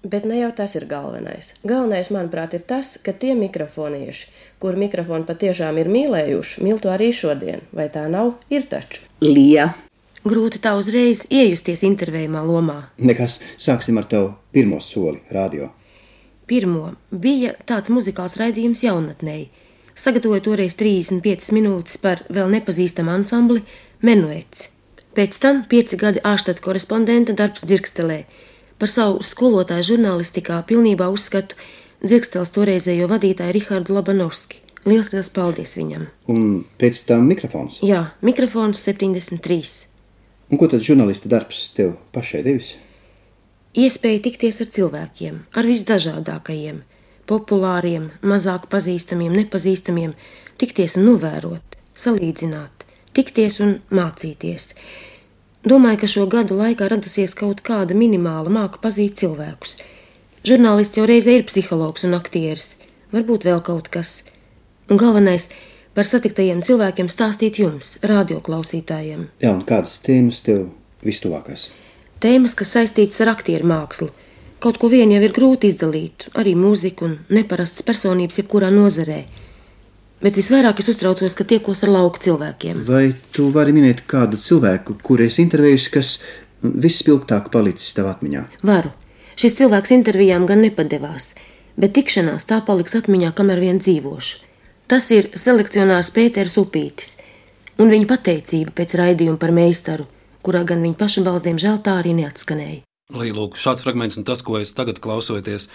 Speaker 6: Bet ne jau tas ir galvenais. Galvenais, manuprāt, ir tas, ka tie mikrofonieši, kur mikrofonu patiešām ir mīlējuši, mīl to arī šodien. Vai tā nav? Ir taču.
Speaker 7: Lija.
Speaker 6: Grūti tā uzreiz iejusties intervējumā lomā.
Speaker 8: Nekas, sāksim ar tavu pirmo soli, radio.
Speaker 6: Pirmo bija tāds muzikāls raidījums jaunatnēji. Sagatavoju toreiz 35 minūtes par vēl nepazīstamu ansambli Menuets. Pēc tam pieci gadi ārštata korespondenta darbs Dzirkstelē. Par savu skolotāju žurnālistikā pilnībā uzskatu Dzirkstels toreizējo vadītāju Rihardu Labanovski. Lielas, liels paldies viņam!
Speaker 8: Un pēc tam mikrofons.
Speaker 6: Jā, mikrofons 73.
Speaker 8: Un ko tad žurnālista darbs tev pašai devis?
Speaker 6: Iespēja tikties ar cilvēkiem, ar visdažādākajiem, populāriem, mazāk pazīstamiem, nepazīstamiem, tikties un novērot, salīdzināt, tikties un mācīties. Domāju, ka šo gadu laikā radusies kaut kāda minimāla māka pazīt cilvēkus. Žurnālists jau reizē ir psihologs un aktieris, varbūt vēl kaut kas. Un galvenais - par satiktajiem cilvēkiem stāstīt jums, radioklausītājiem.
Speaker 8: Jā, un kādas tēmas tev vistuvākās?
Speaker 6: Tēmas, kas saistītas ar aktieru mākslu. Kaut ko vien jau ir grūti izdalīt, arī mūziku un neparastas personības jebkurā nozarē. Bet visvairāk es uztraucos, ka tiekos ar lauku cilvēkiem.
Speaker 8: Vai tu vari minēt kādu cilvēku, kuru es intervējusi, kas vispilgtāk palicis tev atmiņā?
Speaker 6: Varu. Šis cilvēks intervijām gan nepadevās, bet tikšanās tā paliks atmiņā, kamēr vien dzīvošu. Tas ir selekcionārs Pēters Upītis. un viņa pateicība pēc raidījuma par meistaru, kurā gan viņa paša balss, diemžēl, tā arī neatskanēja.
Speaker 2: Lūk, šāds fragments, un tas, ko es tagad klausoties,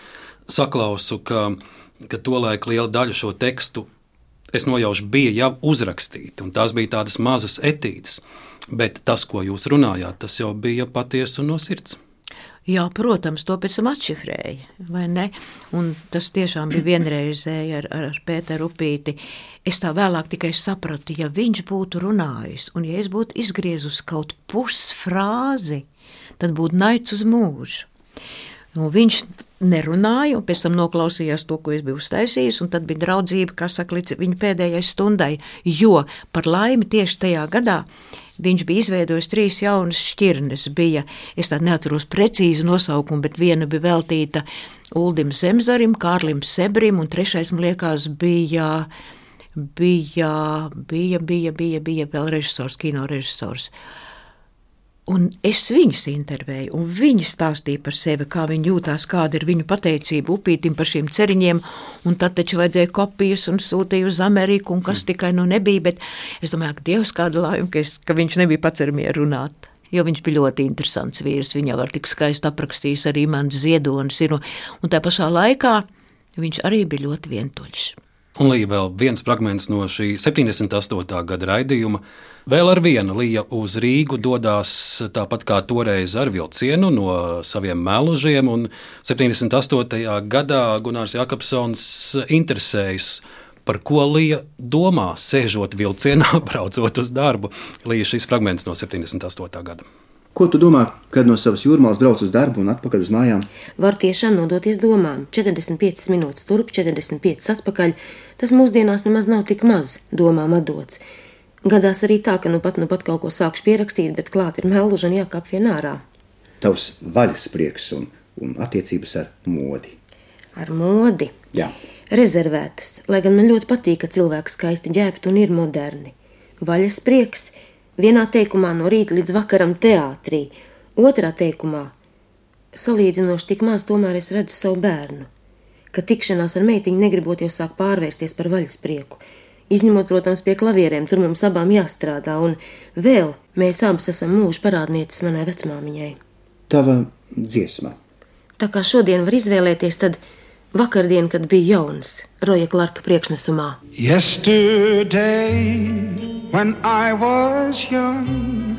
Speaker 2: saklausu, ka, ka tolaik liela daļa šo tekstu es nojaušu, bija jau uzrakstīti, un tās bija tādas mazas etīdes. Bet tas, ko jūs runājāt, tas jau bija patiesi un no sirds.
Speaker 3: Jā, protams, to pēc tam atšifrēja, vai ne? Un tas tiešām bija vienreizēji ar, ar Pēteru Upīti. Es tā vēlāk tikai sapratu, ja viņš būtu runājis, un ja es būtu izgriezus kaut pusfrāzi, tad būtu naids uz mūžu. Nu, viņš nerunāja, un pēc tam noklausījās to, ko es biju uztaisījis, un tad bija draudzība, kas saka, līdz viņa pēdējai stundai. Jo par laimi tieši tajā gadā viņš bija izveidojis trīs jaunas šķirnes. Bija, es tā neatceros precīzi nosaukumu, bet viena bija veltīta Uldim Zemzarim, Kārlim Sebrim, un trešais, man liekas, bija. Bija, bija, bija, bija, bija vēl režisors, kino režisors. Uh, Un es viņus intervēju, un viņi stāstīja par sevi, kā viņi jūtās, kāda ir viņu pateicība upītim par šiem ceriņiem. Un tad taču vajadzēja kopijas un sūtīja uz Ameriku, un kas mm. tikai nu nebija. Bet es domāju, ka Dievs kāda laima, ka, es, ka viņš nebija pats ar mieru runāt. Jo viņš bija ļoti interesants vīrs. Viņa var tik skaisti aprakstījis arī mans ziedonis. Ir, un tā pašā laikā viņš arī bija ļoti vientuļš.
Speaker 2: Un Līja vēl viens fragments no šī 78. gada raidījuma. Vēl ar vienu Līja uz Rīgu dodas tāpat kā toreiz ar vilcienu no saviem mēlužiem, un 78. gadā Gunārs Jakobsons interesējas, par ko Līja domā, sēžot vilcienā, braucot uz darbu. Līja šis fragments no 78. gada.
Speaker 8: Ko tu domā, kad no savas jūrmālas brauc uz darbu un atpakaļ uz mājām?
Speaker 6: Var tiešām nodoties domām. 45 minūtes turp, 45 atpakaļ. Tas mūsdienās nemaz nav tik maz domām atdots. Gadās arī tā, ka nu pat, nu pat kaut ko sākšu pierakstīt, bet klāt ir melluži un jākāp vien ārā.
Speaker 8: Tavs vaļas prieks un, un attiecības ar modi.
Speaker 6: Ar modi?
Speaker 8: Jā.
Speaker 6: Rezervētas, lai gan man ļoti patīk, ka cilvēks skaisti ģērbti un ir moderni. Vaļas prieks – Vienā teikumā no rīta līdz vakaram teātrī, otrā teikumā salīdzinoši tik maz tomēr es redzu savu bērnu, ka tikšanās ar meitiņu negribot jau sāk pārvērsties par vaļasprieku. Izņemot, protams, pie klavierēm, tur mums abām jāstrādā, un vēl mēs abas esam mūža parādnieces manai vecmāmiņai.
Speaker 8: Tava dziesma.
Speaker 6: Tā kā šodien var izvēlēties, tad vakardien, kad bija jauns, Roja Klarka priekšnesumā.
Speaker 12: Yesterday, when I was young,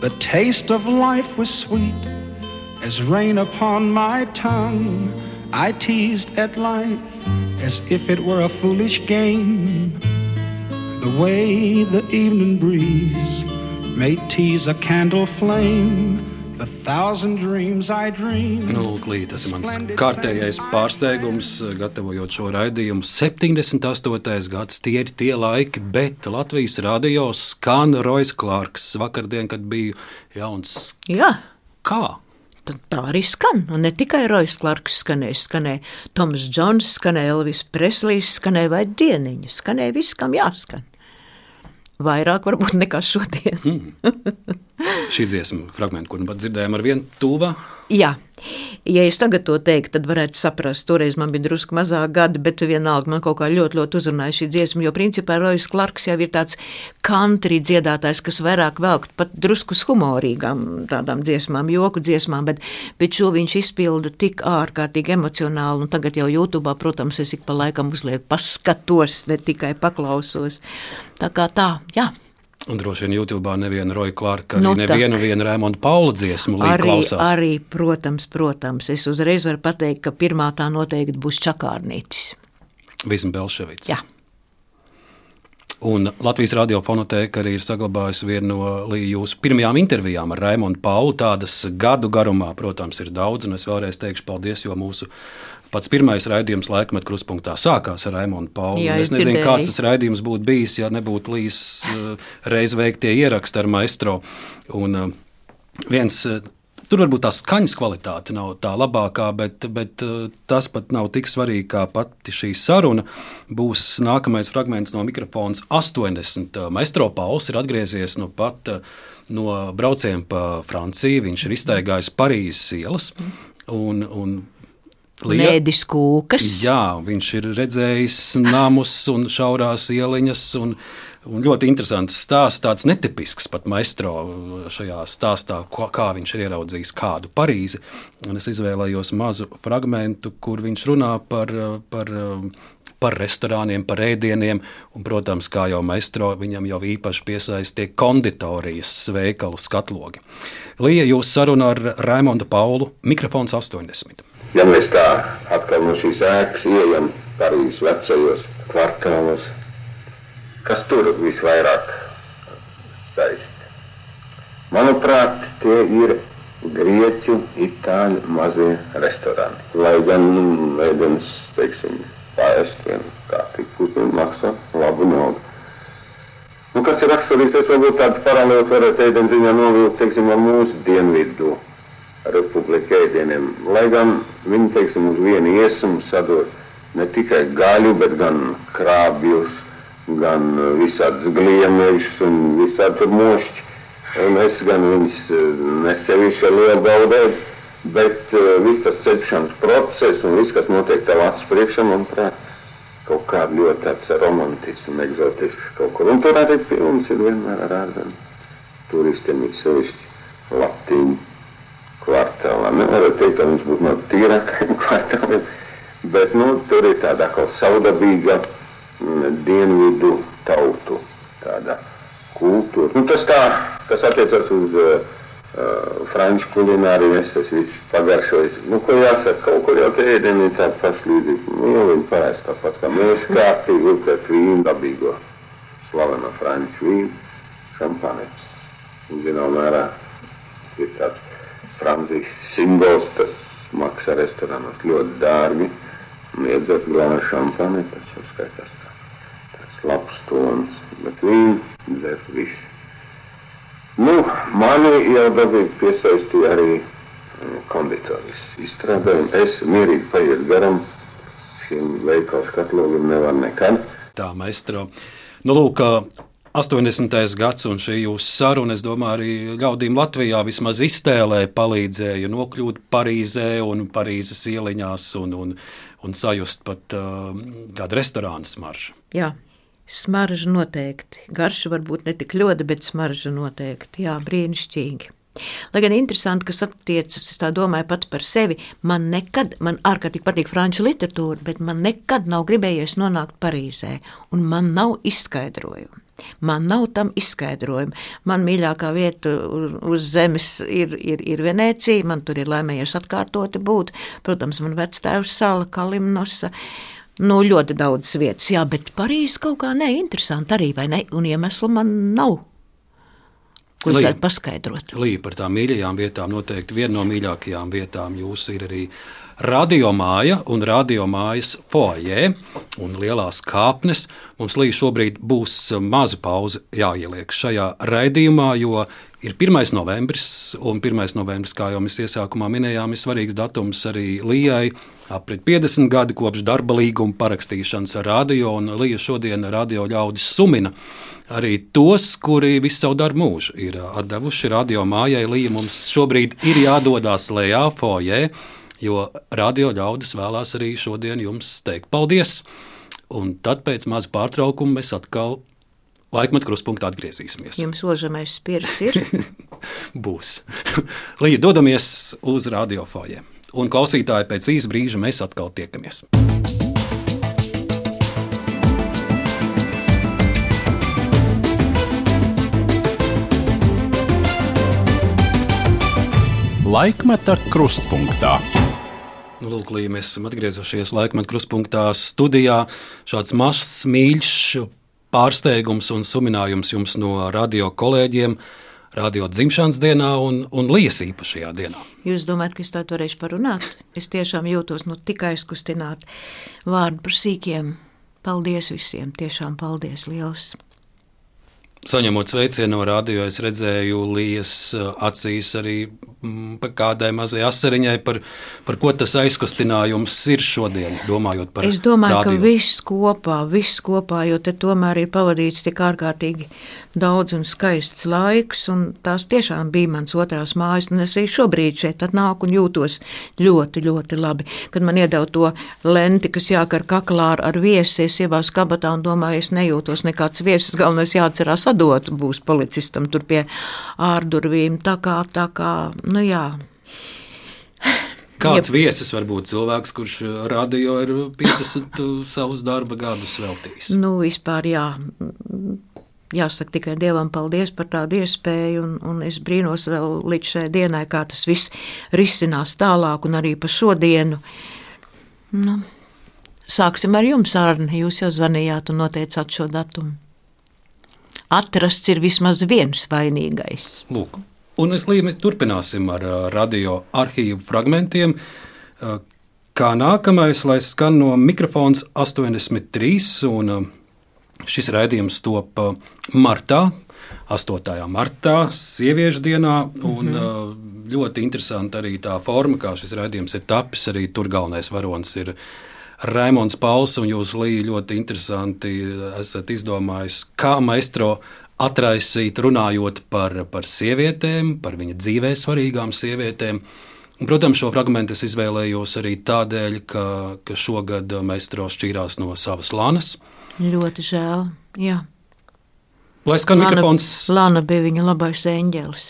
Speaker 12: the taste of life was sweet as rain upon my tongue. I teased at life as if it were a foolish game. The way the evening breeze may tease a candle flame
Speaker 2: Nu, lūk, tas ir mans kārtējais pārsteigums, gatavojot šo raidījumu. 78. gads, tie ir tie laiki, bet Latvijas radio skan Rojas Klārks vakardien, kad biju jauns.
Speaker 3: Jā.
Speaker 2: Kā?
Speaker 3: tā arī skan. Un ne tikai Rojas Clarks skanēja, skanēja Toms Džons, skanēja Elvis Preslijs, skanēja vai Dieniņa, skanēja viss, kam jāskan. Vairāk varbūt nekā šodien.
Speaker 2: mm. Šī dziesma fragmenta, kur nu pat dzirdējām ar vienu tūvā.
Speaker 3: Jā, ja es tagad to teiktu, tad varētu saprast, toreiz man bija drusku mazāk gadi, bet vienalga man kaut kā ļoti, ļoti uzrunāja šī dziesma, jo principā Rojas Klarks jau ir tāds country dziedātājs, kas vairāk velk pat drusku humorīgām tādām dziesmām, joku dziesmām, bet, bet šo viņš izpilda tik ārkārtīgi emocionāli, un tagad jau YouTube, protams, es ik pa laikam uzlieku paskatos, ne tikai paklausos. Tā kā tā, jā.
Speaker 2: Un droši vien YouTube nevienu Roja Clarka, nu, nevienu vienu Rēmonda Paula dziesmu arī, klausās.
Speaker 3: Arī, protams, protams, es uzreiz varu pateikt, ka pirmā tā noteikti būs Čakārnītis.
Speaker 2: Visam Belševits.
Speaker 3: Jā.
Speaker 2: Un Latvijas radiofonoteka arī ir saglabājusi vienu no jūsu pirmajām intervijām ar Raimonu Paulu. Tādas gadu garumā, protams, ir daudz, un es vēlreiz teikšu paldies, jo mūsu Pats pirmais raidījums laikmet kruspunktā sākās ar Raimonu Pauli. Jā, es nezinu, kāds tas raidījums būtu bijis, ja nebūtu līdz uh, reiz veiktie ieraksti ar maestro. Un, uh, viens, uh, Tur varbūt tā skaņas kvalitāte nav tā labākā, bet, bet tas pat nav tik svarīgi kā pati šī saruna. Būs nākamais fragments no mikrofona 80. Maestro Pauls ir atgriezies no pat no brauciena pa Franciju. Viņš ir iztaigājis Parīzes ielas. Un, un
Speaker 3: Mēdis kūkas.
Speaker 2: Jā, viņš ir redzējis namus un šaurās ieliņas un, Un ļoti interesants stāsts, tāds netipisks pat maistro šajā stāstā, ko, kā viņš ir ieraudzījis kādu Parīzi. Un es izvēlējos mazu fragment, kur viņš runā par, par, par restorāniem, par ēdieniem. Un, protams, kā jau maistro, viņam jau īpaši piesaistīja konditorijas veikalu skatlogi. Lija, jūs saruna ar Raimondu Paulu, mikrofons 80.
Speaker 13: Ja mēs tā atkal no šīs ēkas ieejam Parīzes vecajos kvartālos, kas tur visvairāk saist? Manuprāt, tie ir grieķu, itāļu mazie restorāni. Lai gan nu, ēdienas, teiksim, vien kārtīgi putekļi maksā labu naudu. Nu, kas ir raksturīgs, tas varbūt tāds paralēls varētu ēdienas ziņā novilkt, teiksim, ar mūsu dienvidu republiku ēdieniem. Lai gan viņi, teiksim, uz vienu iesumu sadod ne tikai gaļu, bet gan krābjus, gan visādus gliemežus un visādi mošķi. Un es gan viņus nesevišķi ar lielu gaudēju, bet uh, viss tas cepšanas process un viss, kas notiek tev acis priekšā, manuprāt, kaut kāda ļoti tāds romantisks un eksotisks kaut kur. Un tur arī filmas ir vienmēr ar ārzemju turistiem, ir sevišķi latīņu kvartālā. Nevaru teikt, ka viņš būtu no tīrākajiem kvartāliem, bet, nu, tur ir tāda kā saudabīga mm, dienvidu tautu tāda kultūra. Nu, tas tā, tas attiecas uz uh, franču kulināriju, es tas viss pagaršojis. Nu, ko jāsaka, kaut kur jau te ēdieni ir tādi paši līdzīgi. Nu, viņi parasti tāpat kā mēs kārtīgi uztēt vīnu dabīgo slaveno franču vīnu, šampanets. Un, zinām, mērā ir tāds Francijas simbols, tas maksā restorānos ļoti dārgi. Un iedzert glāzi šampani, tas jau skaitās tā, tāds labs tons, bet vīnu dzer visi. Nu, mani jau dabīgi piesaistīja arī nu, konditoris izstrādājumi. Es mierīgi paiet garam šiem veikalu skatlogiem nevar nekad.
Speaker 2: Tā, maestro. Nu, lūk, 80. gads un šī jūsu saruna, es domāju, arī ļaudīm Latvijā vismaz iztēlē palīdzēja nokļūt Parīzē un Parīzes ieliņās un, un, un sajust pat uh, kādu restorānu smaržu.
Speaker 3: Jā, smarža noteikti. Garša varbūt ne tik ļoti, bet smarža noteikti. Jā, brīnišķīgi. Lai gan interesanti, kas attiecas, es tā domāju pat par sevi, man nekad, man ārkārtīgi patīk franču literatūra, bet man nekad nav gribējies nonākt Parīzē, un man nav izskaidrojumu. Man nav tam izskaidrojumu. Man mīļākā vieta uz zemes ir, ir, ir Venecija, man tur ir laimējies atkārtoti būt. Protams, man vectēvs sala Kalimnosa. Nu, ļoti daudz vietas, jā, bet Parīzē kaut kā neinteresanti arī, vai ne? Un iemeslu man nav. Ko jūs varat paskaidrot?
Speaker 2: Līja par tām mīļajām vietām noteikti viena no mīļākajām vietām jūs ir arī radiomāja un radiomājas foajē un lielās kāpnes. Mums līdz šobrīd būs maza pauze jāieliek šajā raidījumā, jo ir 1. novembris, un 1. novembris, kā jau mēs iesākumā minējām, ir svarīgs datums arī Lijai. Aprit 50 gadi kopš darba līguma parakstīšanas ar radio, un Līja šodien radio ļaudis sumina arī tos, kuri visu savu darbu mūžu ir devuši radio mājai. Līja mums šobrīd ir jādodas lejā, foijē, jo radio ļaudis vēlās arī šodien jums teikt paldies. Un tad pēc maza pārtraukuma mēs atkal laikmetu kruspunktā atgriezīsimies.
Speaker 3: Jums ožamais spirts ir?
Speaker 2: Būs. Līdz dodamies uz radiofājiem. Un klausītāji pēc īsa brīža mēs atkal tiekamies.
Speaker 1: Laikmeta krustpunktā.
Speaker 2: Nu, lūk, Lī, mēs esam atgriezušies laikmetā krustpunktā studijā. Šāds mazs, mīļš pārsteigums un suminājums jums no radio kolēģiem. Radio dzimšanas dienā un, un Lijas īpašajā dienā.
Speaker 3: Jūs domājat, ka es tā varēšu parunāt? Es tiešām jūtos nu, tikai aizkustināt vārdu par sīkiem. Paldies visiem! Tiešām paldies liels!
Speaker 2: Saņemot sveicienu no radio, es redzēju Lijas acīs arī mm, kādai mazai asariņai, par, par ko tas aizkustinājums ir šodien, domājot par
Speaker 3: Es domāju,
Speaker 2: radio.
Speaker 3: ka viss kopā, viss kopā, jo te tomēr ir pavadīts tik ārkārtīgi daudz un skaists laiks, un tās tiešām bija mans otrās mājas, un es arī šobrīd šeit atnāku un jūtos ļoti, ļoti labi. Kad man iedeva to lenti, kas jākar kaklā ar- ar viesi, es ievās kabatā un domāju, es nejūtos nekāds viesis, galvenais jāatcerās atdot būs policistam tur pie ārdurvīm, tā kā, tā kā, nu jā.
Speaker 2: Kāds viesis var būt cilvēks, kurš radio ir 50 savus darba gadus veltījis?
Speaker 3: Nu, vispār jā. Jāsaka tikai Dievam paldies par tādu iespēju, un, un es brīnos vēl līdz šai dienai, kā tas viss risinās tālāk, un arī pa šodienu. Nu, sāksim ar jums, Arne. Jūs jau zvanījāt un noteicāt šo datumu. Atrasts ir vismaz viens vainīgais.
Speaker 2: Lūk, un mēs līdzi turpināsim ar ā, radio arhīvu fragmentiem. Ā, Kā nākamais, lai skan no mikrofons 83, un ā, šis raidījums top martā, 8. martā, sieviešu dienā. Un, mm. Ļoti interesanti arī tā forma, kā šis raidījums ir tapis. Arī tur galvenais varonis ir Raimons Pauls, un jūs Līja ļoti interesanti esat izdomājis, kā maestro atraisīt, runājot par, par sievietēm, par viņa dzīvē svarīgām sievietēm. Un, protams, šo fragment es izvēlējos arī tādēļ, ka, ka šogad maestro šķīrās no savas lanas.
Speaker 3: Ļoti žēl. Jā.
Speaker 2: Lai skan
Speaker 3: Lana-
Speaker 2: mikrofons,
Speaker 3: Lana bija viņa labais eņģelis.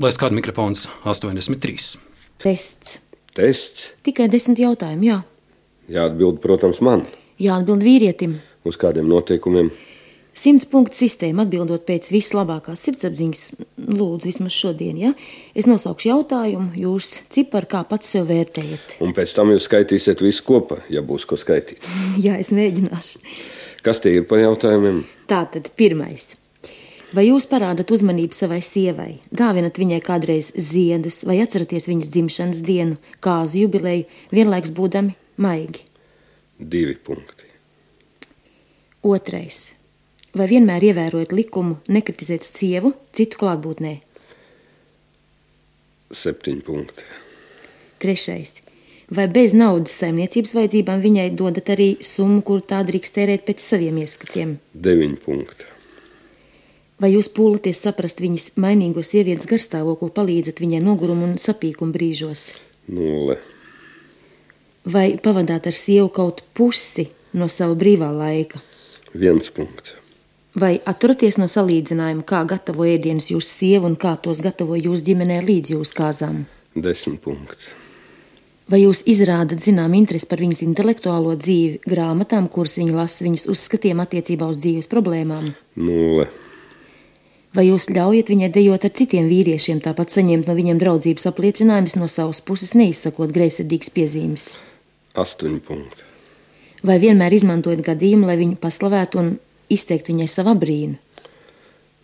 Speaker 2: lai skan mikrofons 83.
Speaker 6: Tests.
Speaker 13: Tests
Speaker 6: Tikai desmit jautājumi, jā.
Speaker 13: Jāatbild, protams, man.
Speaker 6: Jāatbild vīrietim.
Speaker 13: Uz kādiem noteikumiem?
Speaker 6: Simts punktu sistēma atbildot pēc vislabākās sirdsapziņas, lūdzu, vismaz šodien. Ja? Es nosaukšu jautājumu, jūs ciparu kā pats sev vērtējat.
Speaker 13: Un pēc tam jūs skaitīsiet visu kopā, ja būs ko skaitīt.
Speaker 6: Jā, es mēģināšu.
Speaker 13: Kas tie ir par jautājumiem?
Speaker 6: Tātad, pirmais. Vai jūs parādat uzmanību savai sievai, dāvinat viņai kādreiz ziedus, vai atceraties viņas dzimšanas dienu, kāzu jubileju, vienlaikus būdami maigi?
Speaker 13: Divi punkti.
Speaker 6: Otrais. Vai vienmēr ievērojat likumu nekritizēt sievu citu klātbūtnē?
Speaker 13: Septiņi punkti.
Speaker 6: Trešais. Vai bez naudas saimniecības vajadzībām viņai dodat arī summu, kuru tā drīkst tērēt pēc saviem ieskatiem?
Speaker 13: Deviņi punkti.
Speaker 6: Vai jūs pūlaties saprast viņas mainīgo sievietes garstāvokli, palīdzat viņai noguruma un sapīkuma brīžos?
Speaker 13: Nulle.
Speaker 6: Vai pavadāt ar sievu kaut pusi no sava brīvā laika?
Speaker 13: Viens punkts.
Speaker 6: Vai atturaties no salīdzinājuma, kā gatavo ēdienus jūsu sieva un kā tos gatavo jūsu ģimenē līdz jūsu kāzām?
Speaker 13: Desmit punkts.
Speaker 6: Vai jūs izrādat zinām interesi par viņas intelektuālo dzīvi, grāmatām, kuras viņa lasa, viņas uzskatiem attiecībā uz dzīves problēmām?
Speaker 13: Nulle.
Speaker 6: Vai jūs ļaujat viņai dejot ar citiem vīriešiem, tāpat saņemt no viņiem draudzības apliecinājumus no savas puses, neizsakot greizsirdīgas piezīmes?
Speaker 13: Astoņi punkti.
Speaker 6: Vai vienmēr izmantojat gadījumu, lai viņu paslavētu un izteikt viņai savu brīnu?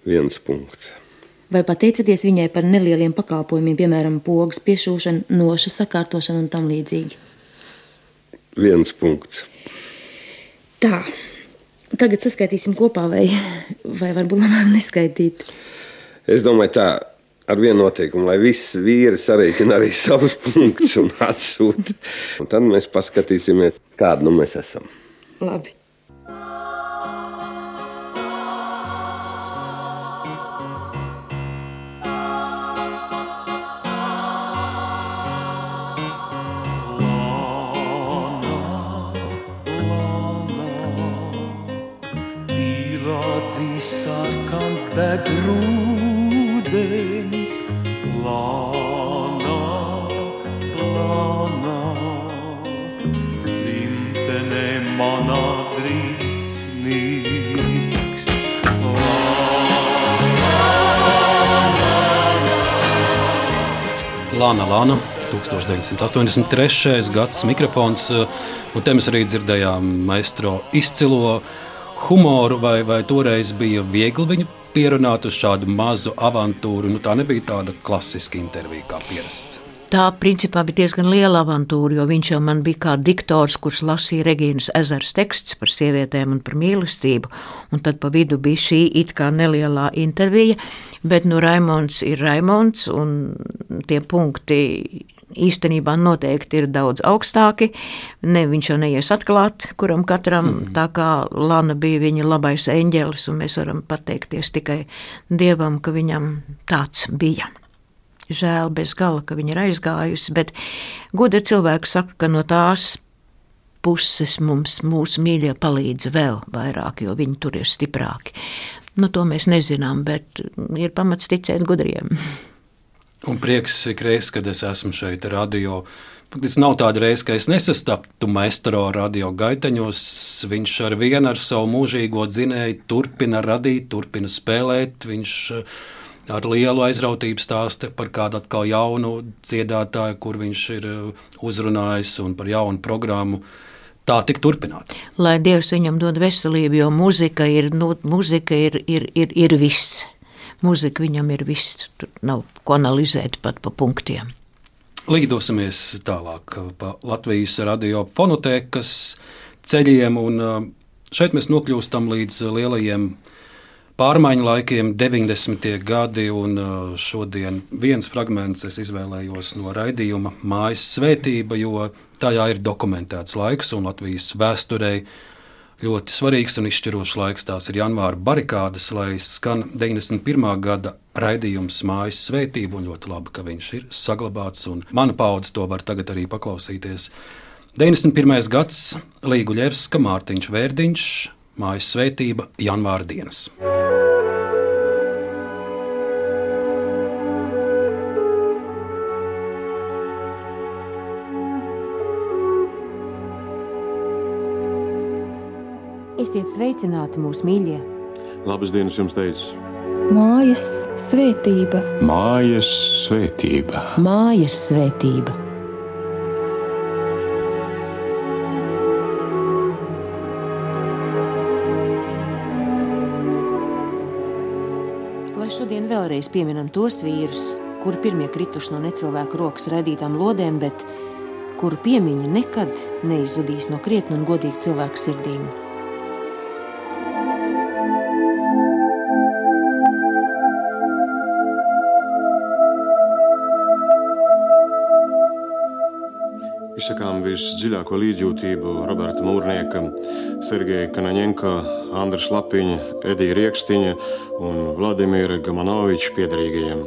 Speaker 13: Viens punkts.
Speaker 6: Vai pateicaties viņai par nelieliem pakalpojumiem, piemēram, pogas piešūšanu, nošu sakārtošanu un tam līdzīgi?
Speaker 13: Viens punkts.
Speaker 6: Tā, tagad saskaitīsim kopā, vai, vai varbūt labāk neskaitīt.
Speaker 13: Es domāju, tā ar vienu noteikumu, lai visi vīri sarēķina arī savus punktus un atsūta. Un tad mēs paskatīsimies, kādi nu mēs esam.
Speaker 6: Labi.
Speaker 14: Sarkans deg rūdens,
Speaker 2: Lāna Lāna. 1983. gads mikrofons, eh, un te mēs arī dzirdējām maestro izcilo humoru, vai, vai toreiz bija viegli viņu pierunāt uz šādu mazu avantūru. Nu, tā nebija tāda klasiska intervija kā pierasts.
Speaker 3: Tā principā bija diezgan liela avantūra, jo viņš jau man bija kā diktors, kurš lasīja Regīnas ezers teksts par sievietēm un par mīlestību. Un tad pa vidu bija šī it kā nelielā intervija, bet nu Raimons ir Raimons un tie punkti īstenībā noteikti ir daudz augstāki. Ne, viņš jau neies atklāt, kuram katram mm. tā kā Lana bija viņa labais eņģelis, un mēs varam pateikties tikai Dievam, ka viņam tāds bija. Žēl bez gala, ka viņa ir aizgājusi, bet gudri cilvēki saka, ka no tās puses mums mūsu mīļie palīdz vēl vairāk, jo viņi tur ir stiprāki. Nu, to mēs nezinām, bet ir pamats ticēt gudriem.
Speaker 2: Un prieks ik reiz, kad es esmu šeit radio. Tas nav tāda reize, ka es nesastaptu maistro radio gaiteņos. Viņš ar vienu ar savu mūžīgo dzinēju turpina radīt, turpina spēlēt. Viņš eh, ar lielu aizrautību stāsta par kādu atkal jaunu dziedātāju, kur viņš ir eh, uzrunājis un par jaunu programmu. Tā tik turpināt.
Speaker 3: Lai Dievs viņam dod veselību, jo muzika ir, nu, muzika ir, ir, ir, ir viss mūzika viņam ir viss, tur nav ko analizēt pat pa punktiem.
Speaker 2: Līdosimies tālāk pa Latvijas radio fonotēkas ceļiem, un šeit mēs nokļūstam līdz lielajiem pārmaiņu laikiem, 90. gadi, un šodien viens fragments es izvēlējos no raidījuma Mājas svētība, jo tajā ir dokumentēts laiks un Latvijas vēsturei ļoti svarīgs un izšķirošs laiks. Tās ir janvāra barikādas, lai skan 91. gada raidījums Mājas svētība, un ļoti labi, ka viņš ir saglabāts, un mana paudze to var tagad arī paklausīties. 91. gads Līguļevska, Mārtiņš Vērdiņš, Mājas svētība, janvāra dienas.
Speaker 6: Esiet sveicināti mūsu mīļie!
Speaker 15: Labas dienas jums teicu!
Speaker 16: Mājas svētība!
Speaker 15: Mājas svētība!
Speaker 6: Mājas svētība! Lai šodien vēlreiz pieminam tos vīrus, kuri pirmie krituši no necilvēku rokas radītām lodēm, bet kuru piemiņa nekad neizzudīs no krietna un godīga cilvēka sirdīm.
Speaker 15: Izsakām visdziļāko līdzjūtību Roberta Mūrnieka, Sergeja Kanaņenka, Andra Lapiņa, Edija Riekstiņa un Vladimira Gamanoviča piedarīgajiem.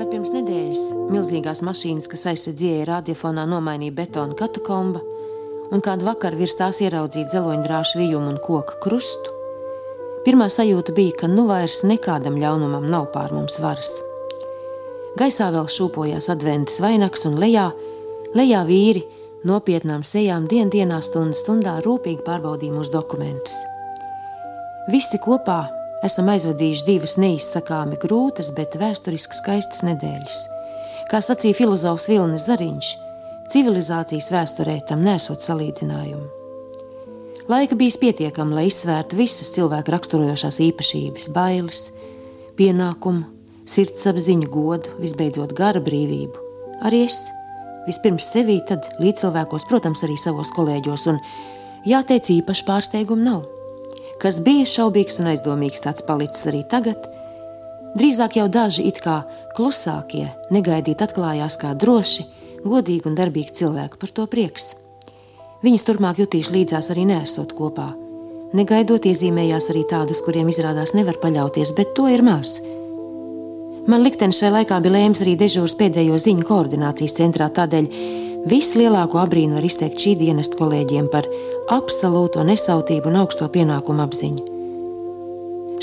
Speaker 6: Kad pirms nedēļas milzīgās mašīnas, kas aizsardzīja radiofonā, nomainīja betona katakomba, un kādu vakaru virs tās ieraudzīja dzeloņdrāšu vijumu un koku krustu, Pirmā sajūta bija, ka nu vairs nekādam ļaunumam nav pār mums varas. Gaisā vēl šūpojās adventas vainags un lejā, lejā vīri nopietnām sejām dien dienā stundu stundā rūpīgi pārbaudīja mūsu dokumentus. Visi kopā esam aizvadījuši divas neizsakāmi grūtas, bet vēsturiski skaistas nedēļas. Kā sacīja filozofs Vilnis Zariņš, civilizācijas vēsturē tam nesot salīdzinājumu. Laika bijis pietiekami, lai izsvērtu visas cilvēka raksturojošās īpašības, bailes, pienākumu, sirdsapziņu, godu, visbeidzot gara brīvību. Arī es vispirms sevī, tad līdzcilvēkos, protams, arī savos kolēģos, un jāteic, īpaši pārsteigumu nav. Kas bija šaubīgs un aizdomīgs, tāds palicis arī tagad. Drīzāk jau daži it kā klusākie, negaidīt atklājās kā droši, godīgi un darbīgi cilvēki par to prieks. Viņas turpmāk jutīšu līdzās arī nesot kopā. Negaidot iezīmējās arī tādus, kuriem izrādās nevar paļauties, bet to ir maz. Man liktenis šajā laikā bija lēms arī dežūras pēdējo ziņu koordinācijas centrā, tādēļ vislielāko abrīnu var izteikt šī dienesta kolēģiem par absolūto nesautību un augsto pienākumu apziņu.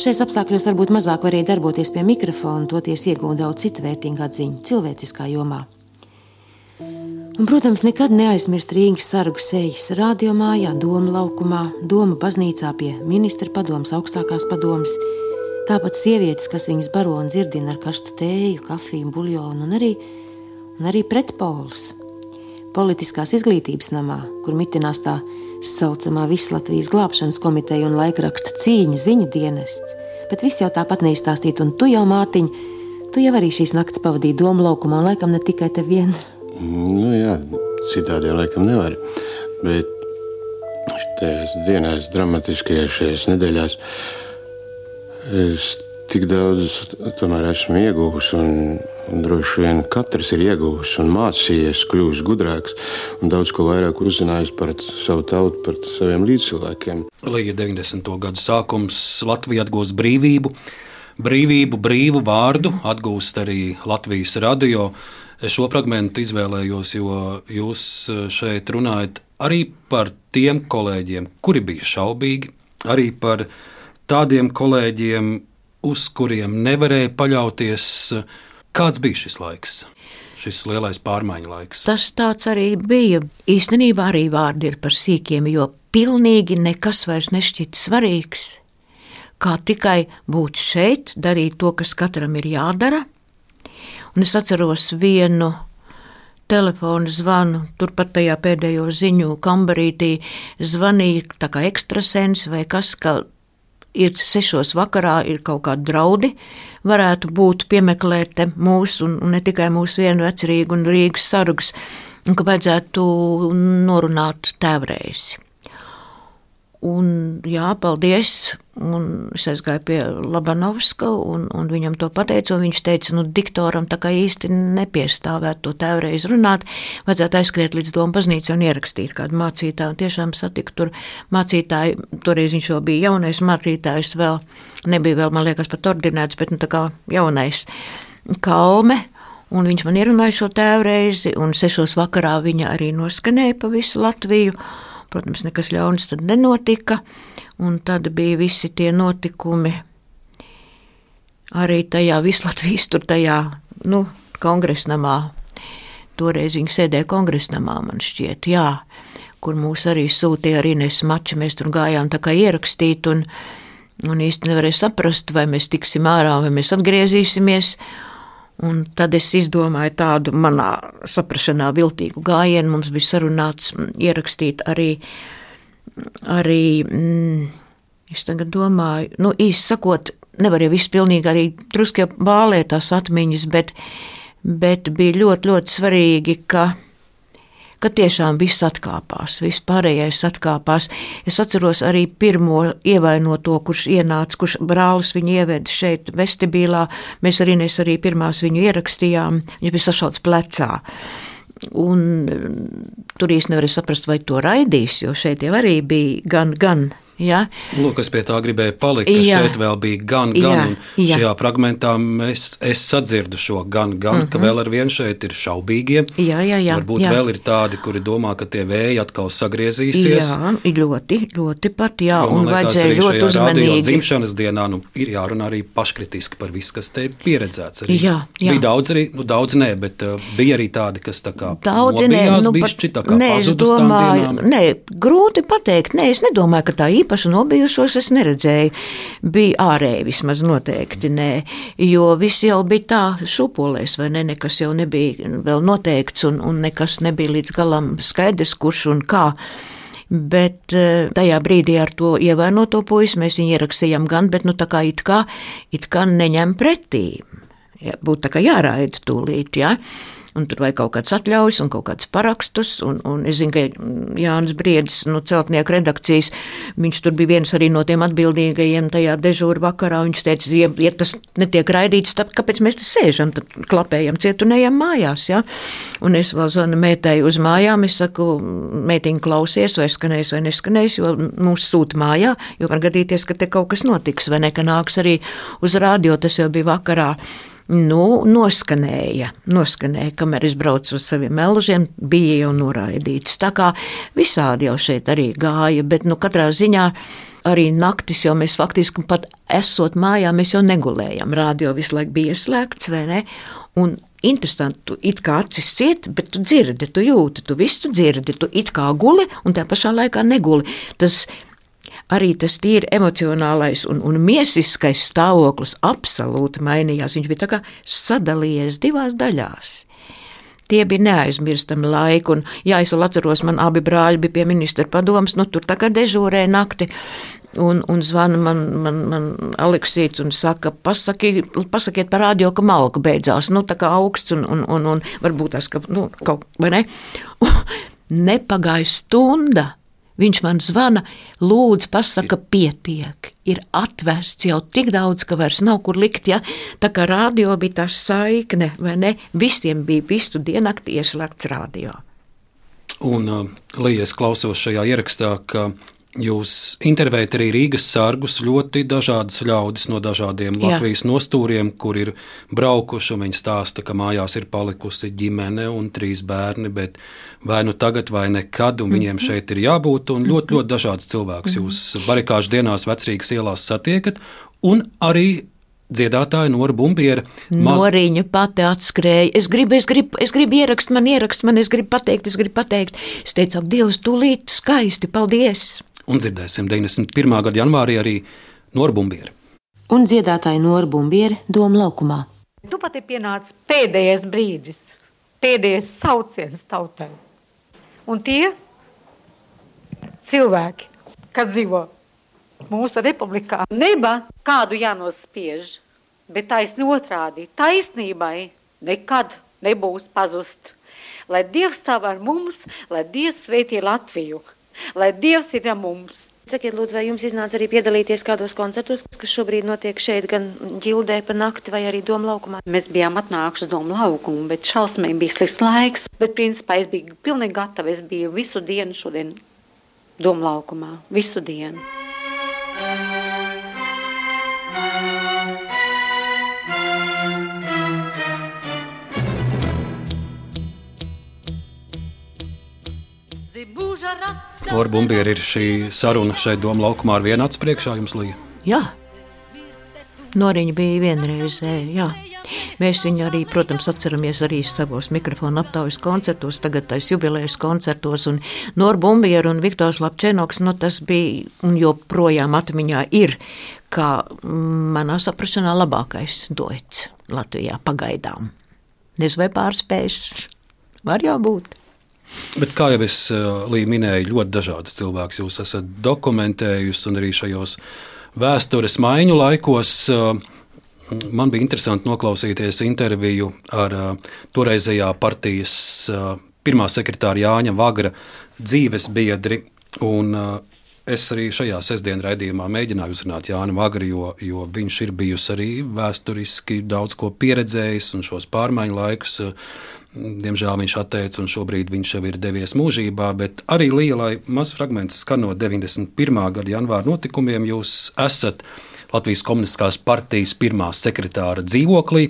Speaker 6: Šais apstākļos varbūt mazāk varēja darboties pie mikrofona, toties iegūt daudz citu vērtīgu atziņu cilvēciskā jomā. Un, protams, nekad neaizmirst Rīgas sargu sejas radio mājā, Doma laukumā, Doma baznīcā pie ministra padomas, augstākās padomas. Tāpat sievietes, kas viņas baro un dzirdina ar karstu tēju, kafiju, buļļonu un arī, un arī pretpols. Politiskās izglītības namā, kur mitinās tā saucamā Vislatvijas glābšanas komiteja un laikraksta cīņa ziņa dienests, bet viss jau tāpat neizstāstīt, un tu jau, Mārtiņ, tu jau arī šīs naktas pavadīji domu laukumā, un laikam ne tikai te vien.
Speaker 15: Nu, jā, citādi jau laikam nevar. Bet šajās dienās, dramatiskajās šajās nedēļās, es tik daudz tomēr esmu ieguvis. Un, un droši vien katrs ir ieguvis un mācījies, kļuvis gudrāks un daudz ko vairāk uzzinājis par savu tautu, par saviem līdzcilvēkiem.
Speaker 2: Līja 90. gadu sākums Latvija atgūst brīvību. Brīvību, brīvu vārdu atgūst arī Latvijas radio. Es šo fragment izvēlējos, jo jūs šeit runājat arī par tiem kolēģiem, kuri bija šaubīgi, arī par tādiem kolēģiem, uz kuriem nevarēja paļauties. Kāds bija šis laiks? Šis lielais pārmaiņu laiks.
Speaker 3: Tas tāds arī bija. Īstenībā arī vārdi ir par sīkiem, jo pilnīgi nekas vairs nešķita svarīgs. Kā tikai būt šeit, darīt to, kas katram ir jādara. Un es atceros vienu telefona zvanu, turpat tajā pēdējo ziņu kambarītī zvanīja tā kā ekstrasens vai kas, ka ir sešos vakarā, ir kaut kādi draudi, varētu būt piemeklēt mūsu, un, un ne tikai mūsu vienu vecerīgu un Rīgas sargus, un ka vajadzētu norunāt tēvreizi. Un, jā, paldies. Un es aizgāju pie Labanovska, un, un viņam to pateicu. Viņš teica, nu, diktoram tā kā īsti nepiestāvētu to tēvreiz runāt. Vajadzētu aizskriet līdz domu baznīcai un ierakstīt kādu mācītāju. Un tiešām satiku tur mācītāju. Toreiz viņš vēl bija jaunais mācītājs, vēl nebija vēl, man liekas, pat ordinēts, bet nu, tā kā jaunais kalme. Un viņš man ierunāja šo tēvreizi, un sešos vakarā viņa arī noskanēja pa visu Latviju. Protams, nekas ļauns tad nenotika, un tad bija visi tie notikumi arī tajā Vislatvijas tur tajā, nu, kongresnamā. Toreiz viņi sēdēja kongresnamā, man šķiet, jā, kur mūs arī sūtīja arī nes mači, mēs tur gājām tā kā ierakstīt, un, un īsti nevarēja saprast, vai mēs tiksim ārā, vai mēs atgriezīsimies, Un tad es izdomāju tādu manā saprašanā viltīgu gājienu. Mums bija sarunāts ierakstīt arī, arī mm, es tagad domāju, nu īsi sakot, nevar jau viss pilnīgi arī drusku bālēt tās atmiņas, bet, bet bija ļoti, ļoti svarīgi, ka ka tiešām viss atkāpās, viss pārējais atkāpās. Es atceros arī pirmo ievainoto, kurš ienāca, kurš brālis viņu ieveda šeit vestibīlā. Mēs arī nes arī pirmās viņu ierakstījām, viņš bija sašauts plecā. Un tur īstenībā nevarēja saprast, vai to raidīs, jo šeit jau arī bija gan, gan Ja?
Speaker 2: Lūk, es pie tā gribēju palikt. Ja. Šeit vēl bija gan, gan. Ja. Šajā fragmentā mēs, es sadzirdu šo gan, gan, mm -hmm. ka
Speaker 3: Mhm.
Speaker 2: vēl ar vienu šeit ir šaubīgie.
Speaker 3: Jā, jā, jā,
Speaker 2: Varbūt
Speaker 3: jā.
Speaker 2: vēl ir tādi, kuri domā, ka tie vēji atkal sagriezīsies.
Speaker 3: Jā, ļoti, ļoti pat, jā, un
Speaker 2: liekas,
Speaker 3: vajadzēja ļoti uzmanīgi.
Speaker 2: dzimšanas dienā nu, ir jārunā arī paškritiski par visu, kas te ir pieredzēts. Arī.
Speaker 3: Jā, jā.
Speaker 2: Bija daudz, arī, nu, daudz nē, bet uh, bija arī tādi, kas tā kā
Speaker 3: Daudzi nē, nu,
Speaker 2: bišķi, tā kā
Speaker 3: nē, es domāju, nē, grūti pateikt. Nē, es nedomāju, ka tā īpaši nobijušos es neredzēju. Bija ārēji vismaz noteikti, nē, jo viss jau bija tā šupolēs, vai ne, nekas jau nebija vēl noteikts un, un nekas nebija līdz galam skaidrs, kurš un kā. Bet eh, tajā brīdī ar to ievainoto puisi mēs viņu ierakstījām gan, bet nu tā kā it kā, it kā neņem pretī. Ja, būtu tā kā jāraida tūlīt, ja? Un tur vajag kaut kāds atļaujas un kaut kāds parakstus. Un, un es zinu, ka Jānis Briedis no celtnieku redakcijas, viņš tur bija viens arī no tiem atbildīgajiem tajā dežūra vakarā. Viņš teica, ja, ja tas netiek raidīts, tad kāpēc mēs te sēžam, tad klapējam ciet un ejam mājās, ja? Un es vēl zvanu mētēji uz mājām, es saku, mētiņa klausies, vai skanēs vai neskanēs, jo mūs sūta mājā, jo var gadīties, ka te kaut kas notiks, vai ne, ka nāks arī uz rādio, tas jau bija vakarā. Nu, noskanēja, noskanēja, kamēr es braucu uz saviem melžiem, bija jau noraidīts. Tā kā visādi jau šeit arī gāja, bet nu, katrā ziņā arī naktis jau mēs faktiski pat esot mājā, mēs jau negulējam. Rādio visu laiku bija ieslēgts, vai ne? Un interesanti, tu it kā acis ciet, bet tu dzirdi, tu jūti, tu visu dzirdi, tu it kā guli un tā pašā laikā neguli. Tas arī tas tīri emocionālais un, un miesiskais stāvoklis absolūti mainījās. Viņš bija sadalījies divās daļās. Tie bija neaizmirstami laiki, un, jā, es vēl atceros, man abi brāļi bija pie ministra padomas, nu tur tā kā dežūrē nakti, un, un zvana man, man, man Aleksīts un saka, pasaki, pasakiet par radio, ka malka beidzās, nu tā kā augsts, un, un, un, un varbūt tas, ka, nu, kaut, vai ne? Nepagāja stunda. Viņš man zvana, lūdzu, pasaka, pietiek. Ir atvests jau tik daudz, ka vairs nav kur likt. Ja? Tā kā rādio bija tā saikne, vai ne? Visiem bija visu diennakti ieslēgts rādio.
Speaker 2: Un, uh, Līja, es klausos šajā ierakstā, ka Jūs intervējat arī Rīgas sargus, ļoti dažādas ļaudis no dažādiem Jā. Latvijas nostūriem, kur ir braukuši. Viņi stāsta, ka mājās ir palikusi ģimene un trīs bērni, bet vai nu tagad, vai nekad, un viņiem mhm. šeit ir jābūt. Un ļoti, ļoti dažādas cilvēkus jūs barikāžu dienās vecrīgas ielās satiekat, un arī dziedātāja Nora Bumbiera.
Speaker 3: Maz... Noriņa pati atskrēja. Es gribu, es gribu, es gribu ierakst man, ierakst man, es gribu pateikt, es gribu pateikt. Es teicu, ak, Dievs, tūlīt skaisti, paldies!
Speaker 2: Un dzirdēsim 91. gada janvārī arī Nora Bumbiera.
Speaker 6: Un dziedātāja Nora Bumbiera Doma laukumā.
Speaker 17: Tu pat ir pienācis pēdējais brīdis, pēdējais sauciens tautai. Un tie cilvēki, kas dzīvo mūsu republikā. Neba kādu jānospiež, bet taisni otrādi, taisnībai nekad nebūs pazust. Lai Dievs stāv ar mums, lai Dievs sveitī Latviju, lai Dievs ir ar mums.
Speaker 6: Sakiet, lūdzu, vai jums iznāca arī piedalīties kādos koncertos, kas šobrīd notiek šeit, gan ģildē pa nakti, vai arī Doma laukumā?
Speaker 17: Mēs bijām atnākuši Doma laukumu, bet šausmīgi bija slikts laiks. Bet, principā, es biju pilnīgi gatava. Es biju visu dienu šodien Doma laukumā, visu dienu.
Speaker 2: Lora Bumbiera ir šī saruna šeit Doma laukumā ar vienu acu priekšā jums līja.
Speaker 3: Jā. Noriņa bija vienreizē, jā. Mēs viņu arī, protams, atceramies arī savos mikrofona aptaujas koncertos, tagad tais jubilejas koncertos, un Nora Bumbiera un Viktors Lapčenoks, nu tas bija un joprojām atmiņā ir, kā manā saprašanā labākais doits Latvijā pagaidām. Nezinu, vai pārspējis, var jau būt.
Speaker 2: Bet, kā jau es eh, Līja minēju, ļoti dažādas cilvēkus jūs esat dokumentējusi, un arī šajos vēstures maiņu laikos eh, man bija interesanti noklausīties interviju ar eh, toreizējā partijas pirmā sekretāra Jāņa Vagra dzīves biedri. Un, Es arī šajā sestdienas raidījumā mēģināju uzrunāt Jānu Vagri, jo, jo viņš ir bijusi arī vēsturiski daudz ko pieredzējis un šos pārmaiņu laikus Diemžēl viņš atteica, un šobrīd viņš jau ir devies mūžībā, bet arī lielai mazs fragments skanot 91. gada janvāra notikumiem. Jūs esat Latvijas Komunistiskās partijas pirmā sekretāra dzīvoklī,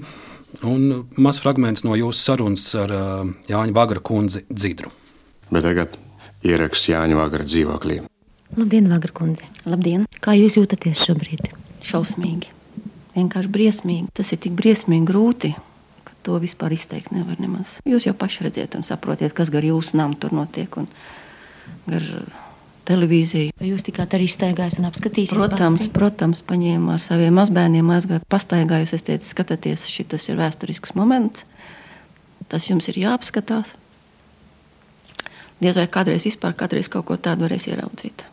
Speaker 2: un mazs fragments no jūsu sarunas ar uh, Jāņa Vagra kundzi Dzidru.
Speaker 15: Bet tagad ieraksts Jāņa Vagra dzīvoklī.
Speaker 6: Labdien, Vagra kundze!
Speaker 18: Labdien!
Speaker 6: Kā jūs jūtaties šobrīd?
Speaker 18: Šausmīgi! Vienkārši briesmīgi. Tas ir tik briesmīgi grūti to vispār izteikt nevar nemaz. Jūs jau paši redziet un saprotiet, kas gar jūsu namu tur notiek un gar uh, televīziju.
Speaker 6: Jūs tikāt arī staigājis un apskatījis?
Speaker 18: Protams, protams, paņēmu ar saviem mazbērniem, aizgāju, pastaigājos. Es teicu, skatieties, šis ir vēsturisks moments. Tas jums ir jāapskatās. Diez vai kādreiz vispār kādreiz kaut ko tādu varēs ieraudzīt.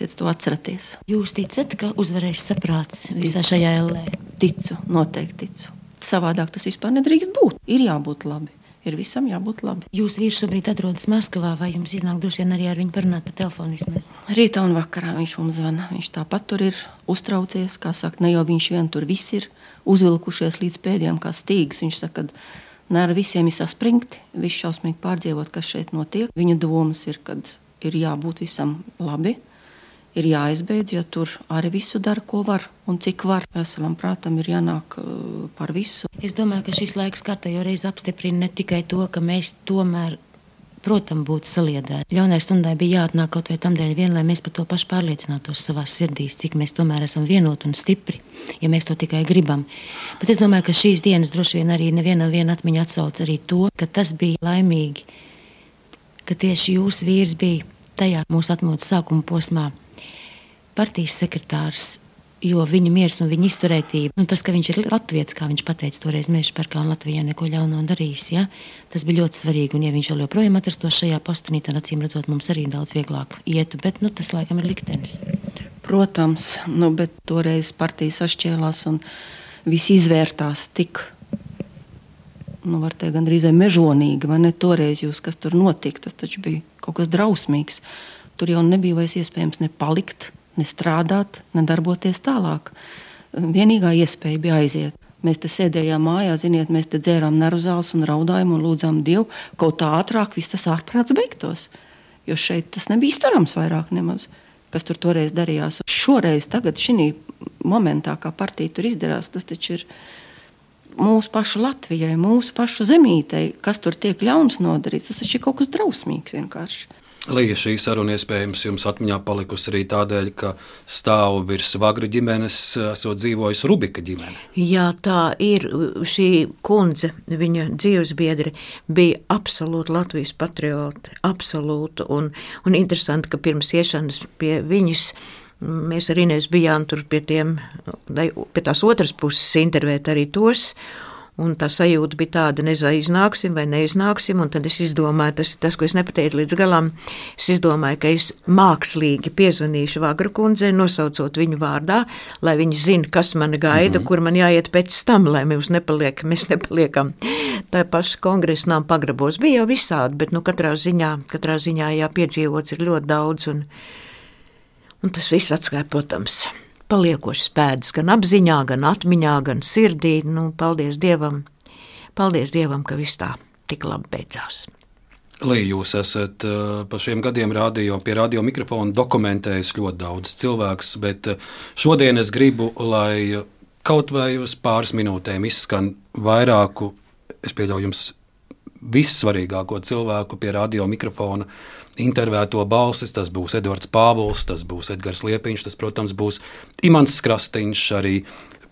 Speaker 18: Tiec, to atceraties.
Speaker 6: Jūs ticat, ka uzvarēs saprāts visā šajā ellē?
Speaker 18: Ticu, noteikti ticu. Savādāk tas vispār nedrīkst būt. Ir jābūt labi. Ir visam jābūt labi.
Speaker 6: Jūs vīrs šobrīd atrodas Maskavā, vai jums iznāk droši vien arī ar viņu parunāt pa telefonu vismaz?
Speaker 18: Rītā un vakarā viņš mums zvana. Viņš tāpat tur ir uztraucies, kā saka, ne jau viņš vien tur viss ir uzvilkušies līdz pēdējiem kā stīgas. Viņš saka, ka ne ar visiem ir saspringti, viss šausmīgi pārdzīvot, kas šeit notiek. Viņa domas ir, kad ir jābūt visam labi ir jāizbeidz, jo tur arī visu dara, ko var un cik var. Veselam prātam ir jānāk uh, par visu.
Speaker 6: Es domāju, ka šis laiks kārtējo reizi apstiprina ne tikai to, ka mēs tomēr. Protams, būtu saliedēti. Ļaunai stundai bija jāatnāk kaut vai tam dēļ, vien, lai mēs par to pašu pārliecinātos savā sirdīs, cik mēs tomēr esam vienoti un stipri, ja mēs to tikai gribam. Bet es domāju, ka šīs dienas droši vien arī neviena atmiņa atsauc arī to, ka tas bija laimīgi, ka tieši jūsu vīrs bija tajā mūsu atmodas sākuma posmā partijas sekretārs Jo viņa miers un viņa izturētība, un tas, ka viņš ir latviečs, kā viņš teica, toreiz meža parkā un Latvijā neko ļaunu darījis, ja? tas bija ļoti svarīgi. Un, ja viņš joprojām atrastos šajā postenī, tad acīm redzot, mums arī daudz vieglāk ietu. Bet nu, tas laikam ir liktenis.
Speaker 18: Protams, nu, bet toreiz partijas sašķēlās un viss izvērtās tik. Nu, var teikt, gandrīz vai mežonīgi, vai ne? Toreiz jūs, kas tur notika, tas taču bija kaut kas drausmīgs. Tur jau nebija vairs iespējams ne palikt, ne strādāt, ne darboties tālāk. Vienīgā iespēja bija aiziet. Mēs te sēdējām mājā, ziniet, mēs te dzērām nervzāles un raudājām un lūdzām Dievu, kaut tā ātrāk viss tas ārprāts beigtos. Jo šeit tas nebija izturams vairāk nemaz, kas tur toreiz darījās. Šoreiz, tagad, šī momentā, kā partija tur izdarās, tas taču ir mūsu pašu Latvijai, mūsu pašu zemītei, kas tur tiek ļauns nodarīts. Tas taču ir kaut kas drausmīgs vienkārši.
Speaker 2: Līja šī saruna iespējams jums atmiņā palikusi arī tādēļ, ka stāv virs Vagra ģimenes, esot dzīvojis Rubika ģimene.
Speaker 3: Jā, tā ir. Šī kundze, viņa dzīvesbiedri, bija absolūti Latvijas patrioti. Absolūti. Un, un interesanti, ka pirms iešanas pie viņas. Mēs arī bijām tur pie, tiem, pie tās otras puses, intervēt arī tos. Un tā sajūta bija tāda, nezinu, iznāksim vai neiznāksim. Tad es izdomāju, tas ir tas, ko es nepateicu līdz galam. Es izdomāju, ka es mākslīgi piezvanīšu Vāgra kundzei, nosaucot viņu vārdā, lai viņi zina, kas man gaida, mm -hmm. kur man jāiet pēc tam, lai mēs, nepaliek, mēs nepaliekam. Tā paša kongresa nama pagrabos bija jau visādi, bet nu, katrā ziņā, katrā ziņā jāpiedzīvots ir ļoti daudz. Un, un tas viss atskāja, protams paliekošas pēdas gan apziņā, gan atmiņā, gan sirdī. Nu, paldies Dievam, paldies Dievam, ka viss tā tik labi beidzās.
Speaker 2: Līja, jūs esat uh, pa šiem gadiem radio, pie radio mikrofona dokumentējis ļoti daudz cilvēku, bet uh, šodien es gribu, lai kaut vai uz pāris minūtēm izskan vairāku, es pieļauju jums vissvarīgāko cilvēku pie radio mikrofona intervēto balsis. Tas būs Edvards Pāvils, tas būs Edgars Liepiņš, tas, protams, būs Imants Krastīņš, arī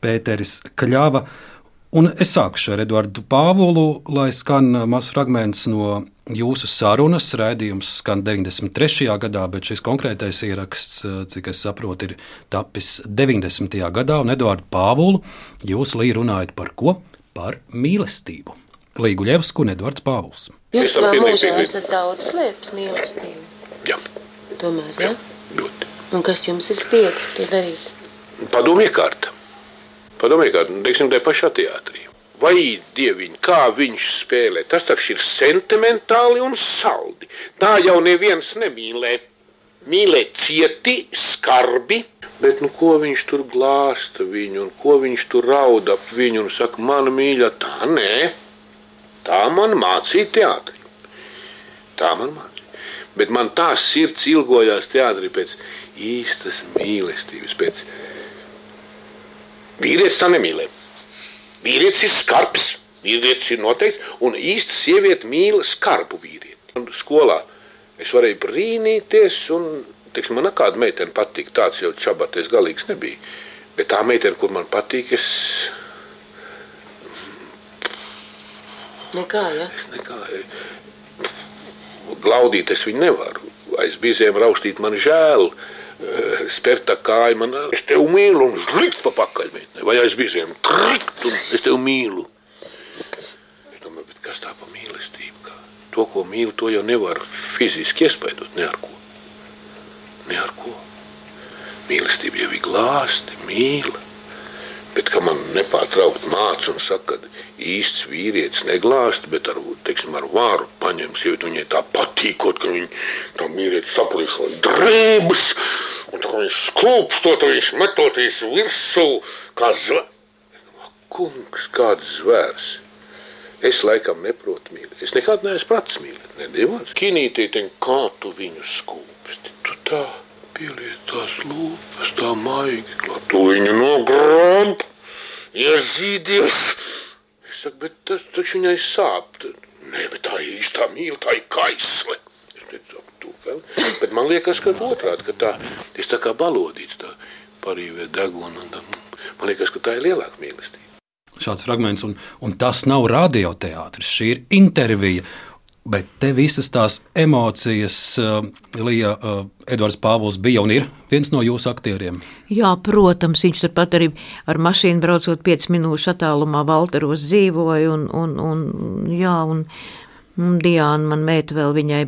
Speaker 2: Pēteris Kļava. Un es sākšu ar Eduardu Pāvulu, lai skan mazs fragments no jūsu sarunas. Raidījums skan 93. gadā, bet šis konkrētais ieraksts, cik es saprotu, ir tapis 90. gadā. Un Eduardu Pāvulu jūs lī runājat par ko? Par mīlestību. Līguļevsku un Edvards Pāvils.
Speaker 6: Jūs savā mūžā esat daudz slēpts mīlestību.
Speaker 19: Jā.
Speaker 6: Tomēr, jā?
Speaker 19: Ļoti.
Speaker 6: Un kas jums ir spiedis to darīt?
Speaker 19: Padomie kārta. Padomie kārta, teiksim, tā pašā teātrī. Vai dieviņi, kā viņš spēlē, tas taču ir sentimentāli un saldi. Tā jau neviens nemīlē. Mīlē cieti, skarbi, bet nu, ko viņš tur glāsta viņu, un ko viņš tur rauda ap viņu un saka, mana mīļa, tā nē. Tā man mācīja teātri. Tā man mācīja. Bet man tā sirds ilgojās teātrī pēc īstas mīlestības. Pēc... Vīrietis tā nemīlē. Vīrietis ir skarbs, vīrietis ir noteikts, un īsta sieviete mīl skarbu vīrieti. Un skolā es varēju brīnīties, un teiksim, man kāda meitene patīk, tāds jau čabatais galīgs nebija. Bet tā meitene, kur man patīk, es
Speaker 6: Nekā, ja?
Speaker 19: Es nekā. Glaudīt es viņu nevaru. Aiz bizēm raustīt man žēl. Spērta kāja man, es tevi mīlu un zlikt pa pakaļ. Vai aiz bizēm trikt un es tevi mīlu. Es domāju, bet kas tā pa mīlestību? Kā? To, ko mīlu, to jau nevar fiziski iespaidot. Ne ar ko. Ne ar ko. Mīlestība jau ir glāsti, mīla. Bet, ka man nepārtraukti māca un saka, ka īsts vīrietis neglāst, bet ar, teiksim, ar vāru paņem sievieti. Viņai tā patīkot, ka viņa tā vīrietis saplīšo drēbes, un tā viņš sklūpstot, viņš metoties virsū, kā zvērs. Kungs, kāds zvērs! Es laikam neprotu mīlēt. Es nekad neesmu pratis mīlēt, nedēļas. Kinītī ten, kā tu viņu skūpsti, tu tā pieliet tās lūpas, tā maigi, klāt, tu viņu nogrāb, iezīdies. Es saku, bet tas taču viņai sāp. Nē, bet tā ir īstā mīla, tā ir kaisle. Es teicu, tu vēl. Bet man liekas, ka otrādi, ka tā, es tā kā balodīts, tā parīvē deguna. Un tā, man liekas, ka tā ir lielāka mīlestība.
Speaker 2: Šāds fragments, un, un tas nav radioteātris, šī ir intervija. Bet te visas tās emocijas, uh, Lija, uh, Edvards Pāvils bija un ir viens no jūsu aktieriem.
Speaker 3: Jā, protams, viņš turpat arī ar mašīnu braucot 5 minūšu attālumā Valteros dzīvoja. Un, un, un, jā, un Diana, man meita vēl viņai,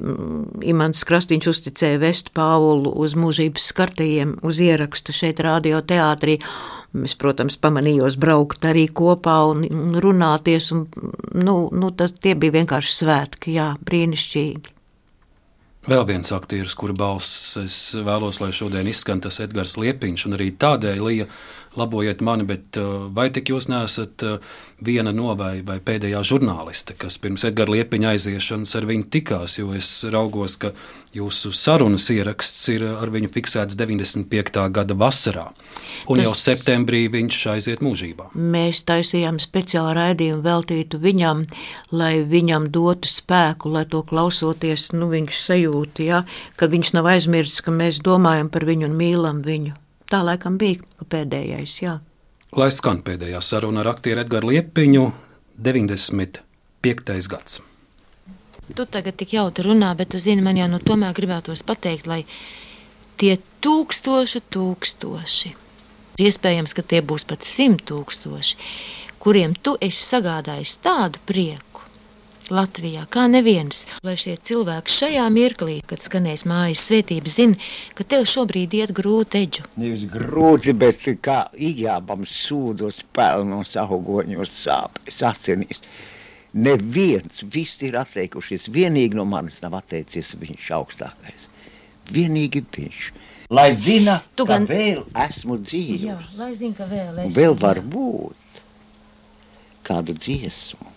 Speaker 3: Imants Krastīņš uzticēja vest Pāvulu uz mūžības skartajiem, uz ierakstu šeit radioteātrī. Es, protams, pamanījos braukt arī kopā un runāties, un nu, nu, tas tie bija vienkārši svētki, jā, brīnišķīgi.
Speaker 2: Vēl viens aktieris, kura balss es vēlos, lai šodien izskan, tas Edgars Liepiņš, un arī tādēļ Lija labojiet mani, bet uh, vai tik jūs neesat uh, viena no vai, vai pēdējā žurnāliste, kas pirms Edgara Liepiņa aiziešanas ar viņu tikās, jo es raugos, ka jūsu sarunas ieraksts ir ar viņu fiksēts 95. gada vasarā, un Tas... jau septembrī viņš aiziet mūžībā.
Speaker 3: Mēs taisījām speciālu raidījumu veltītu viņam, lai viņam dotu spēku, lai to klausoties, nu viņš sajūta, ja, ka viņš nav aizmirsis, ka mēs domājam par viņu un mīlam viņu. Tā laikam bija pēdējais. Jā.
Speaker 2: Lai skan pēdējā saruna ar aktieru Edgars Liepiņu, 95. gads.
Speaker 6: Tu tagad tik jautri runā, bet tu zini, man jau no tomēr gribētos pateikt, lai tie tūkstoši, tūkstoši, iespējams, ka tie būs pat simt tūkstoši, kuriem tu esi sagādājis tādu prieku Latvijā, kā neviens, lai šie cilvēki šajā mirklī, kad skanēs mājas svētības, zina, ka tev šobrīd iet grūti eģu.
Speaker 20: Nevis grūti, bet kā ijābam sūdos pelnos augoņos sāpes, asinīs. Neviens, visi ir atteikušies, vienīgi no manis nav atteicies viņš augstākais. Vienīgi viņš. Lai zina, tu gan vēl esmu dzīvs.
Speaker 6: Jā, lai zina, ka vēl esmu.
Speaker 20: Vēl var būt kādu dziesmu.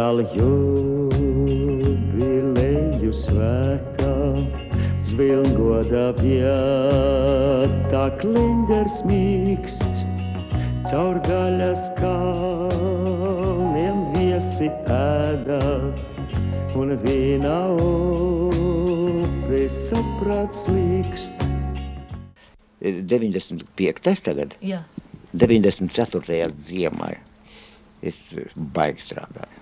Speaker 21: Atkal jubileju svētā, zvilgoda vietā klinders mīksts, caur gaļas kalniem viesi ēdās, un vīna upes saprāts līkst.
Speaker 20: 95. tagad?
Speaker 6: Jā.
Speaker 20: 94. ziemā es baigi strādāju.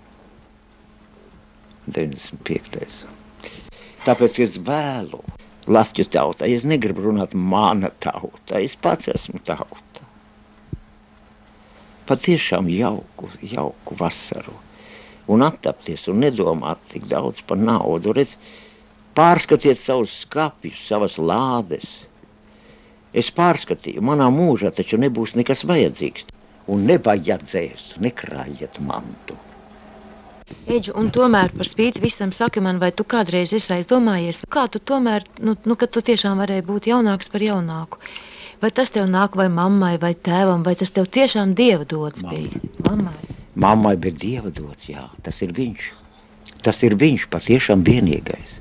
Speaker 20: 95. Tāpēc es vēlu Latviju tautai. Es negribu runāt mana tauta, es pats esmu tauta. Patiešām jauku, jauku vasaru. Un attapties un nedomāt tik daudz par naudu. Redz, pārskatiet savus skapjus, savas lādes. Es pārskatīju, manā mūžā taču nebūs nekas vajadzīgs. Un nevajadzēs, nekrājiet mantu.
Speaker 6: Eģu, un tomēr par spīti visam saki man, vai tu kādreiz esi aizdomājies, kā tu tomēr, nu, nu ka tu tiešām varēji būt jaunāks par jaunāku. Vai tas tev nāk vai mammai vai tēvam, vai tas tev tiešām dieva dots bija? Mammai.
Speaker 20: Mammai bija dieva dots, jā, tas ir viņš. Tas ir viņš patiešām vienīgais.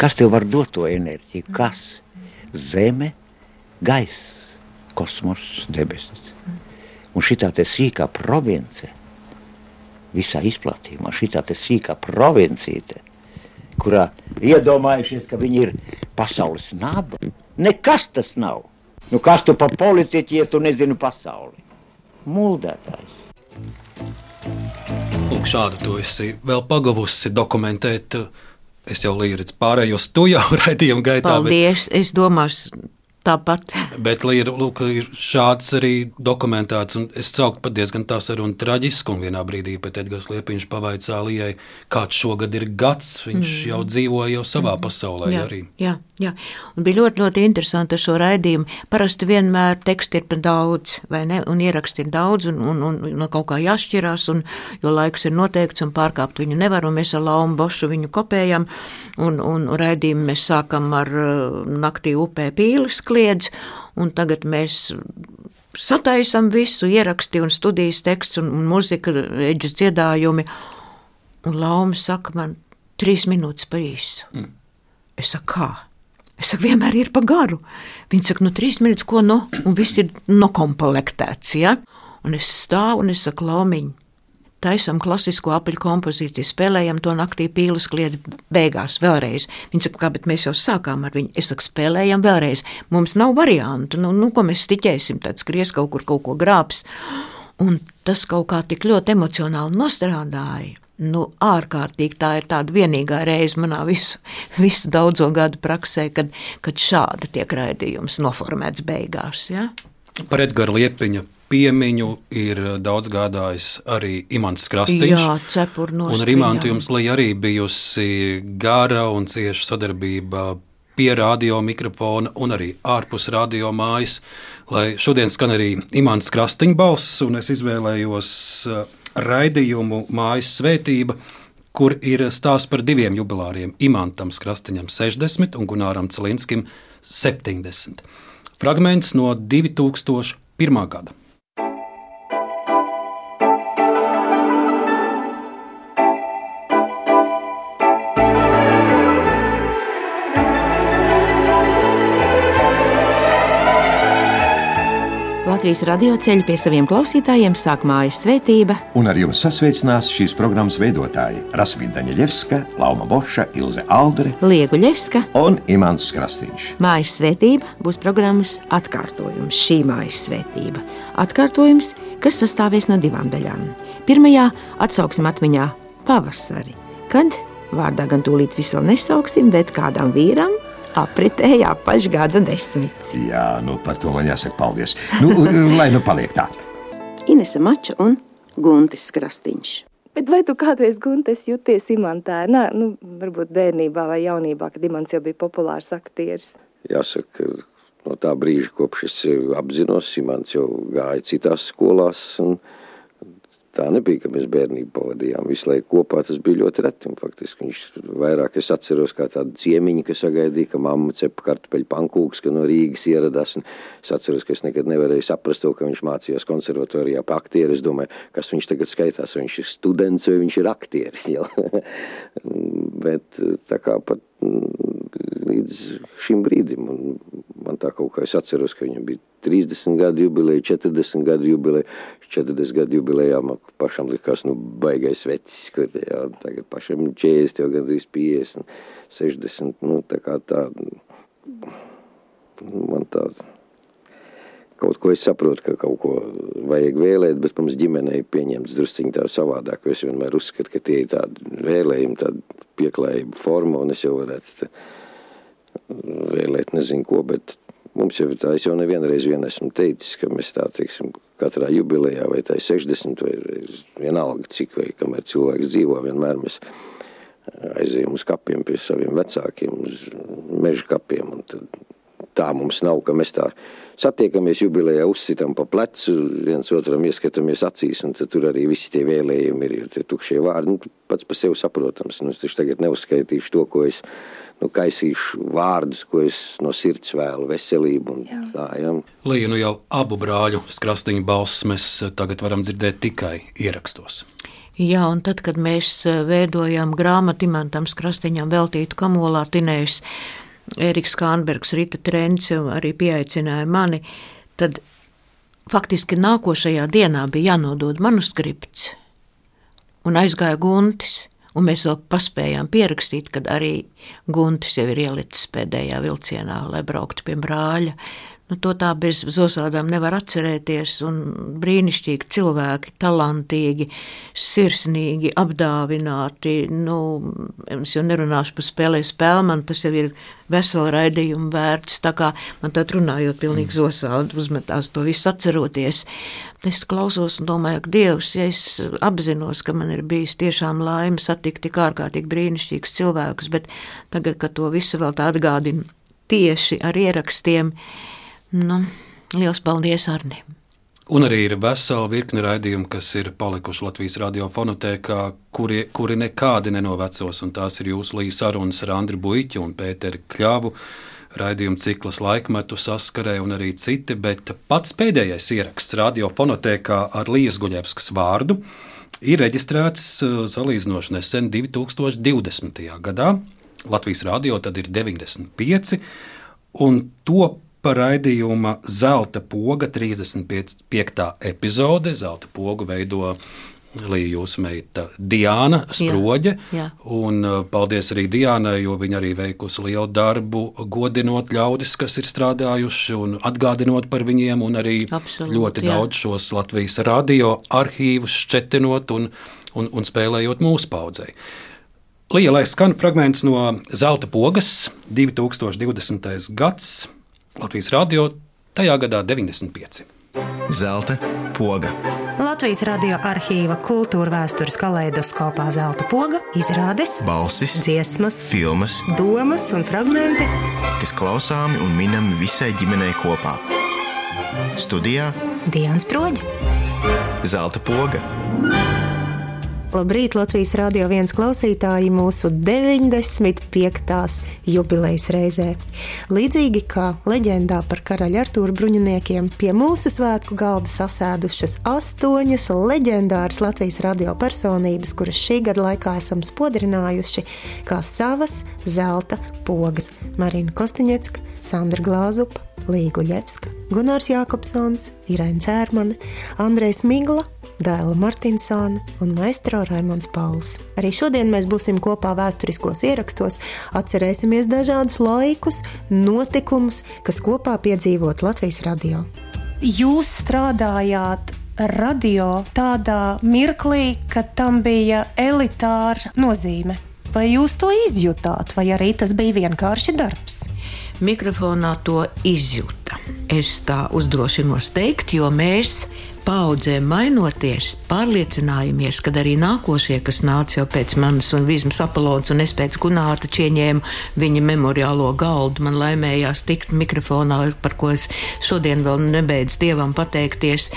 Speaker 20: Kas tev var dot to enerģiju? Kas? Zeme, gaiss, kosmos, debesis. Un šī tā sīkā province visā izplatījumā. Šī tāda sīkā provincīte, kurā iedomājušies, ka viņi ir pasaules naba. Nekas tas nav. Nu, kas tu par politiķi, ja tu nezini pasauli? Muldētājs.
Speaker 2: Lūk, šādu to esi vēl pagavusi dokumentēt. Es jau līdzi pārējos tu jau raidījuma gaitā.
Speaker 3: Paldies! Bet... Es domāju, Tāpat.
Speaker 2: Bet ir, lūk, ir šāds arī dokumentēts, un es sauktu pat diezgan tā saruna traģisku, un vienā brīdī pat Edgars Liepiņš pavaicā Lijai, kāds šogad ir gads, viņš mm. jau dzīvo jau savā mm. pasaulē
Speaker 3: jā,
Speaker 2: arī.
Speaker 3: Jā, jā, un bija ļoti, ļoti interesanti šo raidījumu. Parasti vienmēr teksti ir par daudz, vai ne, un ieraksti ir daudz, un, un, un, no kaut kā jāšķirās, un, jo laiks ir noteikts, un pārkāpt viņu nevar, un mēs ar Laumu Bošu viņu kopējam, un, un, un raidījumu mēs sākam ar uh, naktī upē pīles, kliedz, un tagad mēs sataisam visu, ieraksti un studijas teksts un, un muzika, eģis dziedājumi, un Lauma saka man trīs minūtes par īsu. Mm. Es saku, kā? Es saku, vienmēr ir pa garu. Viņi saka, nu, trīs minūtes, ko no, un viss ir nokomplektēts. Ja? Un es stāvu un es saku, laumiņi. Taisām klasisko apaļu kompozīciju, spēlējam to naktī pīles kliedzi beigās vēlreiz. Viņa saka, kā, bet mēs jau sākām ar viņu. Es saku, spēlējam vēlreiz. Mums nav variantu, nu, nu ko mēs stiķēsim, tad skries kaut kur kaut ko grābs. Un tas kaut kā tik ļoti emocionāli nostrādāja. Nu, ārkārtīgi tā ir tāda vienīgā reize manā visu, visu daudzo gadu praksē, kad, kad šāda tiek raidījums noformēts beigās. Ja?
Speaker 2: Par Edgara Liepiņa piemiņu ir daudz gādājis arī Imants Krastīns.
Speaker 3: Jā, cepurnos.
Speaker 2: Un ar Imantu jums arī bijusi gara un cieša sadarbība pie radio mikrofona un arī ārpus radio mājas, lai šodien skan arī Imants Krastīņa balss, un es izvēlējos raidījumu Mājas svētība, kur ir stāsts par diviem jubilāriem - Imantam Krastiņam 60 un Gunāram Celinskim 70. Fragments no 2001. gada.
Speaker 22: Latvijas radio ceļu pie saviem klausītājiem sāk mājas svētība.
Speaker 23: Un ar jums sasveicinās šīs programmas veidotāji Rasmīna Daņļevska, Lauma Boša, Ilze Aldre,
Speaker 22: Liegu Ļevska
Speaker 23: un Imants Krastīņš.
Speaker 22: Mājas svētība būs programmas atkārtojums, šī mājas svētība. Atkārtojums, kas sastāvēs no divām daļām. Pirmajā atsauksim atmiņā pavasari, kad vārdā gan tūlīt visu nesauksim, bet kādam vīram apritēja apaļš gadu desmits.
Speaker 23: Jā, nu par to man jāsaka paldies. Nu, lai nu paliek tā.
Speaker 22: Inese Mača un Guntis Krastīņš.
Speaker 24: Bet vai tu kādreiz Guntes jūties imantā? Nā, nu, varbūt bērnībā vai jaunībā, kad imants jau bija populārs aktieris.
Speaker 25: Jāsaka, no tā brīža, kopš es apzinos, imants jau gāja citās skolās un tā nebija, ka mēs bērnību pavadījām visu laiku kopā. Tas bija ļoti reti. Faktiski viņš vairāk es atceros kā tādu ciemiņu, kas sagaidīja, ka mamma cepa kartupeļu pankūks, ka no Rīgas ieradās. Un es atceros, ka es nekad nevarēju saprast to, ka viņš mācījās konservatorijā pa aktieru. Es domāju, kas viņš tagad skaitās, vai viņš ir students vai viņš ir aktieris. Bet tā kā pat līdz šim brīdim. Un man tā kaut kā es atceros, ka viņam bija 30 gadu jubileja, 40 gadu jubileja. 40 gadu jubilejā man pašam likās, nu, baigais vecis, kur jā, tagad pašam 40, jau gandrīz 50, 60, nu, tā kā tā, man tā, kaut ko es saprotu, ka kaut ko vajag vēlēt, bet mums ģimenei pieņemts drusciņi tā savādāk, es vienmēr uzskatu, ka tie ir tādi vēlējumi, tāda pieklājība forma, un es jau varētu vēlēt nezinu ko, bet mums jau tā, es jau nevienreiz vien esmu teicis, ka mēs tā, teiksim, katrā jubilejā vai tā ir 60 vai, vienalga cik vai kamēr cilvēks dzīvo, vienmēr mēs aizējam uz kapiem pie saviem vecākiem, uz meža kapiem, un tad tā mums nav, ka mēs tā satiekamies jubilejā, uzsitam pa plecu, viens otram ieskatāmies acīs, un tur arī visi tie vēlējumi ir, tie tukšie vārdi, nu, pats par sevi saprotams, nu, es taču tagad neuzskaitīšu to, ko es nu, kaisīšu vārdus, ko es no sirds vēlu, veselību. Un, jā. tā, ja.
Speaker 2: Līja, nu jau abu brāļu skrastiņu balss mēs tagad varam dzirdēt tikai ierakstos.
Speaker 3: Jā, un tad, kad mēs veidojām grāmatu Imantam Krastiņam veltītu kamolā tinējus, Eriks Kānbergs, Rita Trence arī pieaicināja mani, tad faktiski nākošajā dienā bija jānodod manuskripts, un aizgāja Guntis. Un mēs vēl paspējām pierakstīt, kad arī Guntis jau ir ielicis pēdējā vilcienā, lai brauktu pie brāļa. Nu, to tā bez zosādām nevar atcerēties. Brīnišķīgi cilvēki, talantīgi, sirsnīgi, apdāvināti. Nu, es jau nerunāšu par spēlē spēli, man tas jau ir vesela raidījuma vērts. Tā kā man tā runājot, pilnīgi zosādi uzmetās to visu atceroties. Es klausos un domāju, ka Dievs, ja es apzinos, ka man ir bijis tiešām laime satikt tik ārkārtīgi brīnišķīgus cilvēkus, bet tagad, kad to visu vēl tā atgādina tieši ar ierakstiem, Nu, liels paldies, Arni!
Speaker 2: Un arī ir vesela virkne raidījumu, kas ir palikuši Latvijas radiofonotēkā, kuri, kuri nekādi nenovecos. Tās ir jūsu līnijas sarunas ar Andriu Buļķu un Pēteru Kļāvu. Raidījuma cikls laikmetu saskarē un arī citi, bet pats pēdējais ieraksts radiofonotēkā ar Lījas Guļevskas vārdu ir reģistrēts uh, salīdzinoši nesen 2020. gadā. Latvijas radio tad ir 95, un to par raidījuma Zelta poga 35. epizode. Zelta pogu veido Līja jūsu meita Diana Sproģe.
Speaker 3: Jā, jā.
Speaker 2: Un uh, paldies arī Diānai, jo viņa arī veikusi lielu darbu, godinot ļaudis, kas ir strādājuši un atgādinot par viņiem, un arī
Speaker 3: Absolūti,
Speaker 2: ļoti
Speaker 3: jā.
Speaker 2: daudz šos Latvijas radio arhīvus šķetinot un, un, un spēlējot mūsu paudzei. Lielais skan fragments no Zelta pogas 2020. gads Latvijas radio tajā gadā 95.
Speaker 26: Zelta poga.
Speaker 27: Latvijas radio arhīva kultūra vēstures kaleidoskopā Zelta poga izrādes,
Speaker 26: balsis,
Speaker 27: dziesmas,
Speaker 26: filmas,
Speaker 27: domas un fragmenti.
Speaker 26: kas klausāmi un minami visai ģimenei kopā. Studijā
Speaker 27: Dienas proģi.
Speaker 26: Zelta poga.
Speaker 27: Labrīt, Latvijas Rādio 1 klausītāji mūsu 95. jubilejas reizē. Līdzīgi kā leģendā par karaļa Artūra bruņiniekiem, pie mūsu svētku galda sasēdušas astoņas leģendāras Latvijas radio personības, kuras šī gada laikā esam spodrinājuši kā savas zelta pogas - Marina Kostiņecka, Sandra Glāzupa, Līga Ļevska, Gunārs Jākopsons, Irēna Cērmane, Andrejs Migla. Dēla Martinsona un maistro Raimons Pauls. Arī šodien mēs būsim kopā vēsturiskos ierakstos, atcerēsimies dažādus laikus, notikumus, kas kopā piedzīvot Latvijas radio. Jūs strādājāt radio tādā mirklī, kad tam bija elitāra nozīme. Vai jūs to izjutāt, vai arī tas bija vienkārši darbs?
Speaker 3: Mikrofonā to izjūta. Es tā uzdrošinos teikt, jo mēs paudzēm mainoties, pārliecinājāmies, ka arī nākošie, kas nāca jau pēc manis, un Vīsmas Apolons un es pēc Gunārta ieņēmu viņa memoriālo galdu, man laimējās tikt mikrofonā, par ko es šodien vēl nebeidzu Dievam pateikties.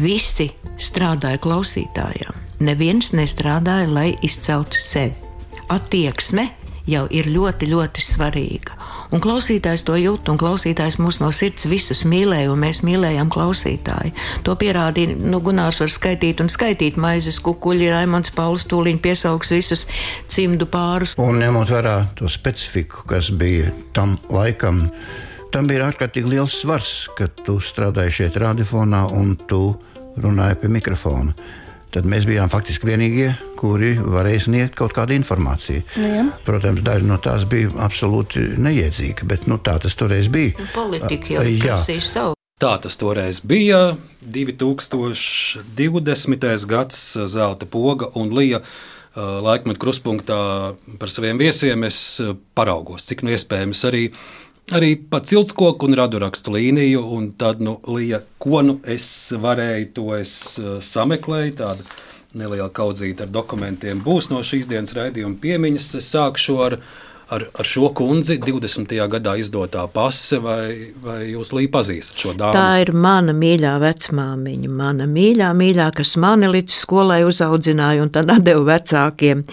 Speaker 3: Visi strādāja klausītājiem. Neviens nestrādāja, lai izceltu sevi. Attieksme jau ir ļoti, ļoti svarīga. Un klausītājs to jūt, un klausītājs mūs no sirds visus mīlēja, un mēs mīlējām klausītāju. To pierādīja, nu, Gunārs var skaitīt un skaitīt maizes kukuļi, Raimons Pauls tūlīt piesaugs visus cimdu pārus.
Speaker 28: Un ņemot vērā to specifiku, kas bija tam laikam, tam bija ārkārtīgi liels svars, ka tu strādāji šeit radiofonā un tu runāji pie mikrofona. Tad mēs bijām faktiski vienīgie, kuri varēja sniegt kaut kādu informāciju.
Speaker 3: Nu jā.
Speaker 28: Protams, daļa no tās bija absolūti neiedzīga, bet nu, tā tas toreiz bija.
Speaker 3: Politika jau prasīja savu.
Speaker 2: Tā tas toreiz bija. 2020. gads Zelta poga un Lija uh, laikmetu kruspunktā par saviem viesiem es uh, paraugos, cik nu iespējams arī. Arī pa ciltskoku un radurakstu līniju, un tad, nu, Lija, ko nu es varēju, to es uh, sameklēju. Tāda neliela kaudzīte ar dokumentiem būs no šīs dienas raidījuma piemiņas. Es sākšu ar, ar, ar šo kundzi 20. gadā izdotā pase, vai, vai jūs Lija pazīstat šo dāmu?
Speaker 3: Tā ir mana mīļā vecmāmiņa, mana mīļā, mīļā, kas mani līdz skolai uzaudzināja un tad deva vecākiem.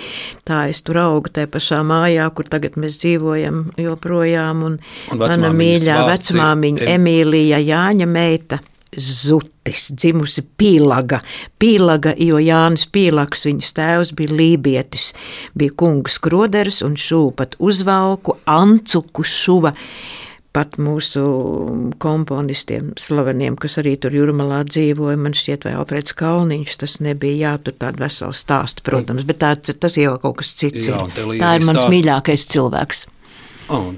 Speaker 3: Tā es tur augu tajā pašā mājā, kur tagad mēs dzīvojam joprojām. Un,
Speaker 2: Un
Speaker 3: mana mīļā
Speaker 2: ir
Speaker 3: vecmāmiņa
Speaker 2: Em-
Speaker 3: Emīlija Jāņa meita. Zutis, dzimusi Pīlaga. Pīlaga, jo Jānis Pīlaks, viņas tēvs, bija lībietis, bija kungs Kroderis un šūpat uzvalku Ancuku šuva. Pat mūsu komponistiem, slaveniem, kas arī tur jūrmalā dzīvoja, man šķiet, vai Alfreds Kalniņš, tas nebija, jā, tur tāda vesela stāsta, protams, bet tā, tas jau kaut kas cits
Speaker 2: Jā,
Speaker 3: ir. Tā ir mans
Speaker 2: stāsts-
Speaker 3: mīļākais cilvēks.
Speaker 2: Oh,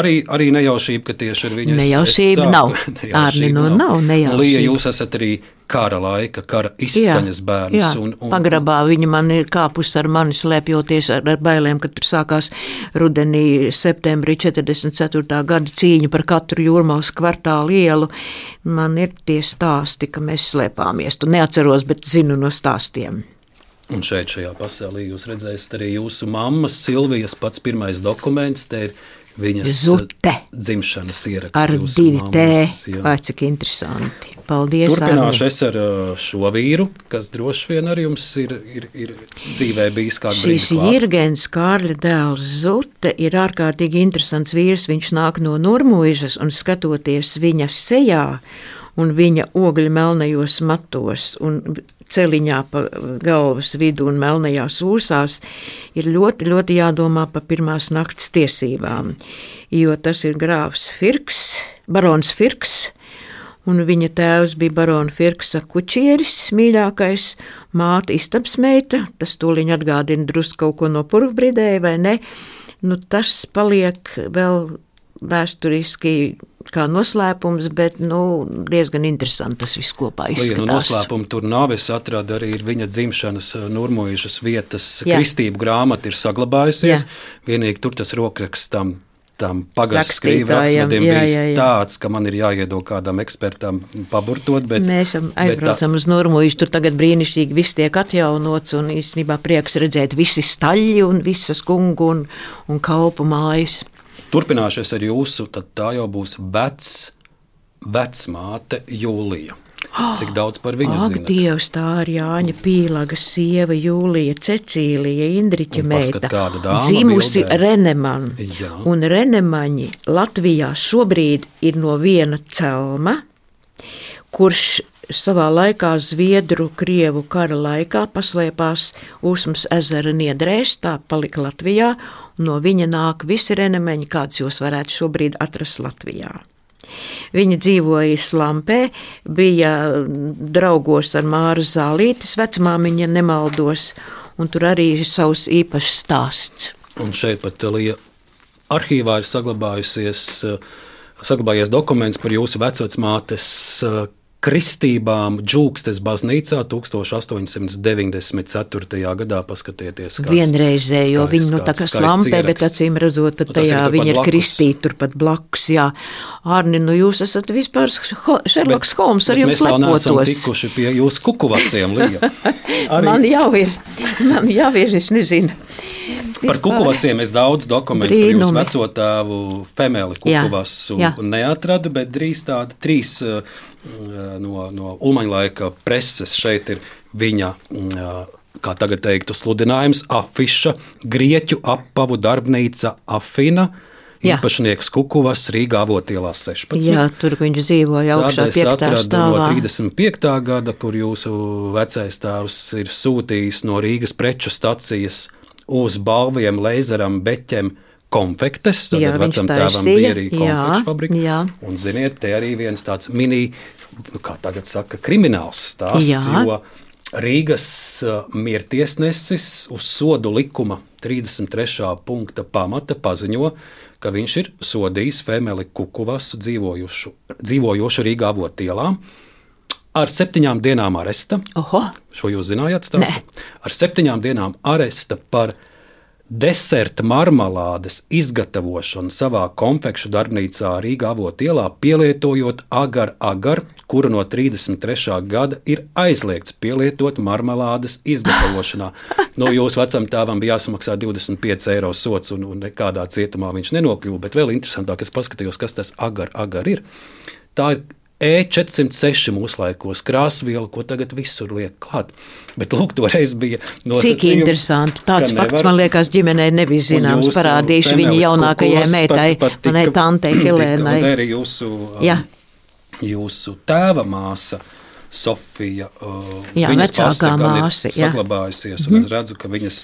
Speaker 2: arī, arī nejaušība, ka tieši ar viņu es-
Speaker 3: Nejaušība
Speaker 2: es
Speaker 3: nav. Ārni, nu, nav
Speaker 2: Un,
Speaker 3: nejaušība.
Speaker 2: Lija, jūs esat arī kara laika, kara izskaņas bērns.
Speaker 3: Jā,
Speaker 2: un, un,
Speaker 3: pagrabā viņa man ir kāpusi ar mani slēpjoties ar, ar bailēm, kad tur sākās rudenī, septembrī 44. gada cīņa par katru jūrmālas kvartālu ielu. Man ir tie stāsti, ka mēs slēpāmies. Tu neatceros, bet zinu no stāstiem.
Speaker 2: un šeit, šajā pasaulē, jūs redzēsiet arī jūsu mammas Silvijas pats pirmais dokuments. Te ir viņas
Speaker 3: Zute.
Speaker 2: dzimšanas ieraksts.
Speaker 3: Ar divi T.
Speaker 2: mammas, jā.
Speaker 3: Vai cik interesanti. Paldies.
Speaker 2: Turpināšu
Speaker 3: Arni.
Speaker 2: es ar uh, šo vīru, kas droši vien arī jums ir, ir, ir dzīvē bijis
Speaker 3: Šīs
Speaker 2: brīdis.
Speaker 3: Jirgens Kārļa dēls Zute ir ārkārtīgi interesants vīrs. Viņš nāk no Nurmuižas un skatoties viņa sejā un viņa ogļu melnajos matos un celiņā pa galvas vidu un melnajās ūsās, ir ļoti, ļoti jādomā par pirmās nakts tiesībām, jo tas ir grāfs Firks, barons Firks, un viņa tēvs bija barona Firksa kučieris, mīļākais, māte istabsmeita, tas tūliņ atgādina drusku kaut ko no purvbridēja, vai ne? Nu, tas paliek vēl vēsturiski kā noslēpums, bet nu, diezgan interesanti tas viss kopā
Speaker 2: nu,
Speaker 3: izskatās.
Speaker 2: noslēpumu tur nav. Es atradu arī viņa dzimšanas eh, Nurmojušas vietas
Speaker 3: Jā.
Speaker 2: kristību grāmata ir saglabājusies.
Speaker 3: Jā.
Speaker 2: Vienīgi tur tas rokraksts tam. Tam
Speaker 3: Rakstītājam,
Speaker 2: skrīvrakstam
Speaker 3: jā.
Speaker 2: tāds, ka man ir jāiedod kādam ekspertam paburtot. Bet,
Speaker 3: Mēs esam
Speaker 2: bet tā-
Speaker 3: aizbraucam uz Normūžu, tur tagad brīnišķīgi viss tiek atjaunots, un īstenībā prieks redzēt visi staļļi un visas kungu un, un kalpu mājas.
Speaker 2: Turpināšies ar jūsu, tad tā jau būs vecs, vecmāte Jūlija. Cik daudz par viņu zināt?
Speaker 3: Dievs, tā ir Jāņa Pīlaga sieva Jūlija Cecīlija Indriķa meita. Zimusi. Reneman.
Speaker 2: Jā.
Speaker 3: Un Renemaņi Latvijā šobrīd ir no viena celma, kurš savā laikā Zviedru, Krievu kara laikā paslēpās Usmas ezera niedrēs, tā palika Latvijā, no viņa nāk visi renemeņi, kādus jūs varētu šobrīd atrast Latvijā. Viņa dzīvoja Slampē, bija draugos ar Māru Zālītes, vecmāmiņa nemaldos, un tur arī ir savs īpašs stāsts.
Speaker 2: Un šeit pat Lija arhīvā ir saglabājusies, saglabājies dokuments par jūsu vecmātes kristībām Džūkstes baznīcā 1894. gadā. Paskatieties, kāds
Speaker 3: Vienreizē, jo
Speaker 2: skaists-
Speaker 3: viņi nu, tā kā slampē, bet acīm redzot, tad
Speaker 2: Nu, ir
Speaker 3: tajā
Speaker 2: turpat
Speaker 3: viņa ir
Speaker 2: blakus.
Speaker 3: kristīta turpat blakus. Jā, Arni, nu jūs esat vispār Šerloks Holms, ar jums
Speaker 2: mēs vēl neesam
Speaker 3: lepotos.
Speaker 2: tikuši pie jūsu kukuvasiem, Lija. Arī-
Speaker 3: Man jau ir, man jau ir, es nezinu.
Speaker 2: Par
Speaker 3: Vispār.
Speaker 2: kukuvasiem es daudz dokumentu par jūsu veco tēvu Femeli
Speaker 3: Jā,
Speaker 2: kukuvasu
Speaker 3: jā.
Speaker 2: neatradu, bet drīz tādi trīs uh, no, no Ulmaņa laika preses šeit ir viņa. uh, Kā tagad teiktu, sludinājums, afiša, grieķu apavu darbnīca Afina,
Speaker 3: Jā.
Speaker 2: īpašnieks Kukuvas Rīgā Avotielā 16.
Speaker 3: Jā, tur viņš dzīvoja augšā
Speaker 2: es
Speaker 3: piektā
Speaker 2: atradu
Speaker 3: stāvā.
Speaker 2: no 35. gada, kur jūsu vecais tēvs ir sūtījis no Rīgas preču stacijas uz balviem, leizeram, beķem. Konfektes, tad
Speaker 3: Jā,
Speaker 2: vecam tēvam bija arī konfekšu fabrika.
Speaker 3: jā.
Speaker 2: Un, ziniet, te arī viens tāds mini, nu, kā tagad saka, krimināls stāsts,
Speaker 3: Jā.
Speaker 2: jo Rīgas uh, miertiesnesis uz sodu likuma 33. punkta pamata paziņo, ka viņš ir sodījis Femeli Kukuvasu dzīvojušu, dzīvojošu Rīgā avotielā ar septiņām dienām aresta.
Speaker 3: Oho.
Speaker 2: Šo jūs zinājāt, stāstu? Ar septiņām dienām aresta par deserta marmelādes izgatavošanu savā konfekšu darbnīcā Rīgā avotielā, pielietojot agar-agar, kuru no 33. gada ir aizliegts pielietot marmelādes izgatavošanā. No jūsu vecam tēvam bija jāsamaksā 25 eiro sots, un, un nekādā cietumā viņš nenokļuva. Bet vēl interesantāk, es paskatījos, kas tas agar-agar ir. Tā ir E406 mūsdienās krāsviela, ko tagad visur liek klāt. Bet lūk, toreiz bija
Speaker 3: Cik interesanti. Tāds fakts, man liekas, ģimenei nebija zināms. Parādīšu viņa jaunākajai meitai, manai tantei Helēnai.
Speaker 2: Un arī jūsu, um, jūsu tēva māsa. Sofija, uh,
Speaker 3: Jā,
Speaker 2: viņas
Speaker 3: vecākā
Speaker 2: gan ir
Speaker 3: māsa, jā.
Speaker 2: saglabājusies, un es redzu, ka viņas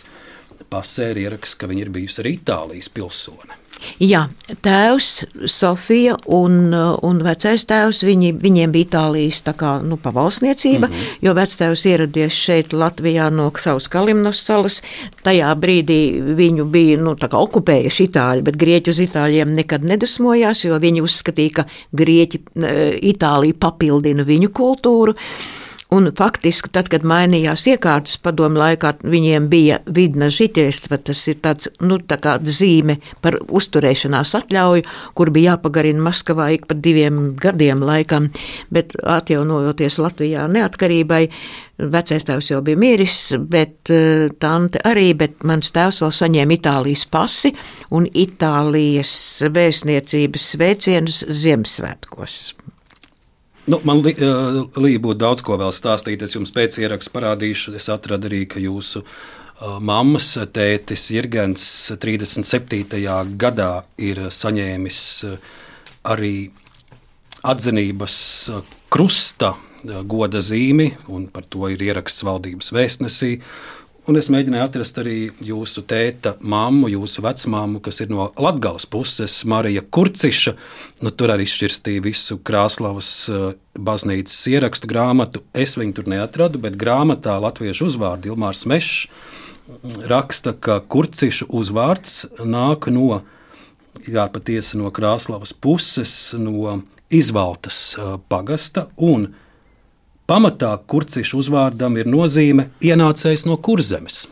Speaker 2: pasē ir ieraksts, ka viņa ir bijusi arī Itālijas pilsone.
Speaker 3: Jā, tēvs, Sofija un, uh, un vecais tēvs, viņi, viņiem bija Itālijas tā kā, nu, pavalsniecība, mm. -hmm. jo vectēvs ieradies šeit Latvijā no savas Kalimnos salas. Tajā brīdī viņu bija nu, okupējuši Itāļi, bet Grieķi uz Itāļiem nekad nedusmojās, jo viņi uzskatīja, ka Grieķi, Itālija papildina viņu kultūru. Un faktiski, tad, kad mainījās iekārtas padomu laikā, viņiem bija vidna žitiestva, tas ir tāds, nu, tā kā zīme par uzturēšanās atļauju, kur bija jāpagarina Maskavā ik pa diviem gadiem laikam, bet atjaunojoties Latvijā neatkarībai, vecais tēvs jau bija miris, bet eh, tante arī, bet mans tēvs vēl saņēma Itālijas pasi un Itālijas vēstniecības sveicienus Ziemassvētkos.
Speaker 2: Nu, man li, uh, Līja būtu daudz ko vēl stāstīt. Es jums pēc ieraksta parādīšu. Es atradu arī, ka jūsu uh, mammas tētis Jirgens 37. gadā ir saņēmis uh, arī atzinības uh, krusta goda zīmi, un par to ir ieraksts valdības vēstnesī. Un es mēģināju atrast arī jūsu tēta mammu, jūsu vecmāmu, kas ir no Latvijas puses, Marija Kurciša. Nu, tur arī izšķirstīja visu Krāslavas uh, baznīcas ierakstu grāmatu. Es viņu tur neatradu, bet grāmatā latviešu uzvārdu Ilmārs Mešs raksta, ka Kurciša uzvārds nāk no, jā, patiesi no Krāslavas puses, no Izvaltas uh, pagasta un Pamatā kurcišu uzvārdam ir nozīme ienācējs no kurzemes.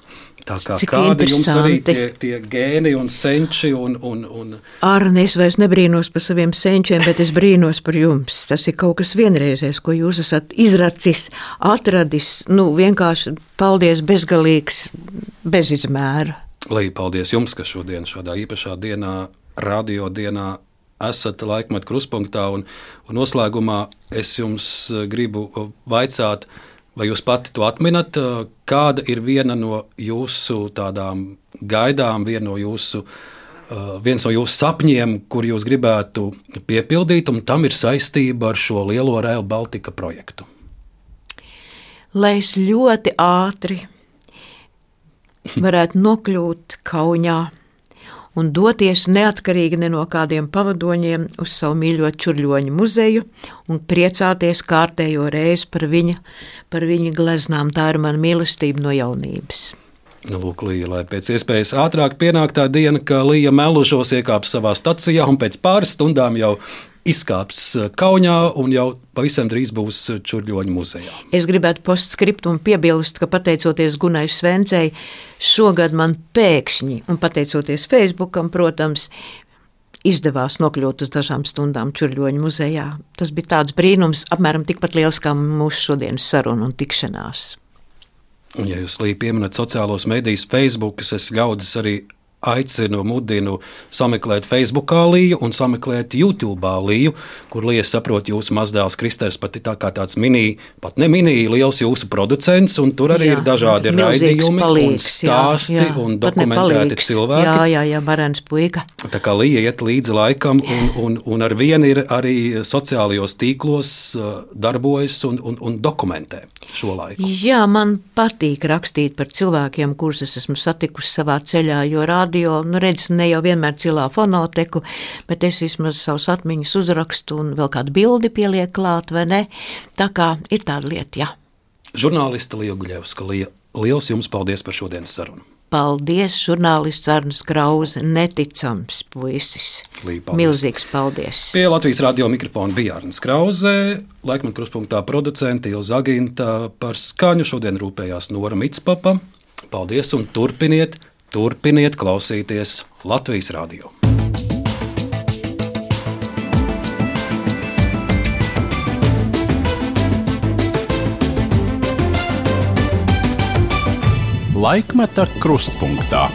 Speaker 2: Tā kā
Speaker 3: Cik
Speaker 2: kāda jums arī tie, tie gēni un senči un, un, un
Speaker 3: Arne, es vairs nebrīnos par saviem senčiem, bet es brīnos par jums. Tas ir kaut kas vienreizējs, ko jūs esat izracis, atradis. Nu, vienkārši paldies bezgalīgs, bez izmēra.
Speaker 2: Lai paldies jums, ka šodien, šādā īpašā dienā, radio dienā, esat laikmetu kruspunktā. Un, un noslēgumā es jums eh, gribu vaicāt, vai jūs pati to atminat, eh, kāda ir viena no jūsu tādām gaidām, viena no jūsu. eh, Viens no jūsu sapņiem, kur jūs gribētu piepildīt, un tam ir saistība ar šo lielo Rail Baltica projektu.
Speaker 3: Lai es ļoti ātri varētu nokļūt kaunā un doties neatkarīgi ne no kādiem pavadoņiem uz savu mīļo čurļoņu muzeju un priecāties kārtējo reizi par viņa, par viņa gleznām. Tā ir mana mīlestība no jaunības.
Speaker 2: Nu, lūk, Līja, lai pēc iespējas ātrāk pienāk tā diena, ka Līja melušos iekāps savā stacijā un pēc pāris stundām jau izkāps eh, Kaunijā un jau pavisam drīz būs eh, Čurļoņa muzejā.
Speaker 3: Es gribētu postskriptum piebilst, ka pateicoties Gunai Svencei, šogad man pēkšņi, un pateicoties Facebookam, protams, izdevās nokļūt uz dažām stundām Čurļoņa muzejā. Tas bija tāds brīnums, apmēram tikpat liels kā mūsu šodienas saruna un tikšanās.
Speaker 2: Un, ja jūs Līja pieminat sociālos medijus, Facebook, es ļaudis arī aicinu, mudinu sameklēt Facebookā līju un sameklēt YouTube līju, kur Līja saprot, jūsu mazdēls Kristers pat ir tā kā tāds mini, pat ne mini, liels jūsu producents, un tur arī
Speaker 3: Jā,
Speaker 2: ir dažādi raidījumi un
Speaker 3: palīgs, jā,
Speaker 2: stāsti
Speaker 3: jā,
Speaker 2: un
Speaker 3: pat ne
Speaker 2: dokumentēti cilvēki.
Speaker 3: Jā, jā, jā, varens puika.
Speaker 2: Tā kā Līja iet līdzi laikam, un, un, un ar vienu ir arī sociālajos tīklos uh, darbojas un, un, un dokumentē šo laiku.
Speaker 3: Jā, man patīk rakstīt par cilvēkiem, kurus es esmu satikusi savā ceļā, jo radio, nu redz, ne jau vienmēr cilā fonoteku, bet es vismaz savus atmiņas uzrakstu un vēl kādu bildi pieliek klāt, vai ne? Tā kā ir tāda lieta, jā.
Speaker 2: Žurnāliste Līja Guļevska, Līja, liels jums paldies par šodienas sarunu.
Speaker 3: Paldies, žurnālists Arnis Krause, neticams puisis.
Speaker 2: Līja, paldies.
Speaker 3: Milzīgs paldies.
Speaker 2: Pie Latvijas radio mikrofona bija Arnēs Krause, laikam kruspunktā producente Ilza Aginta par skaņu šodien rūpējās Nora Mitspapa. Paldies un turpiniet, turpiniet klausīties Latvijas radio.
Speaker 1: Laikmeta krustpunktā.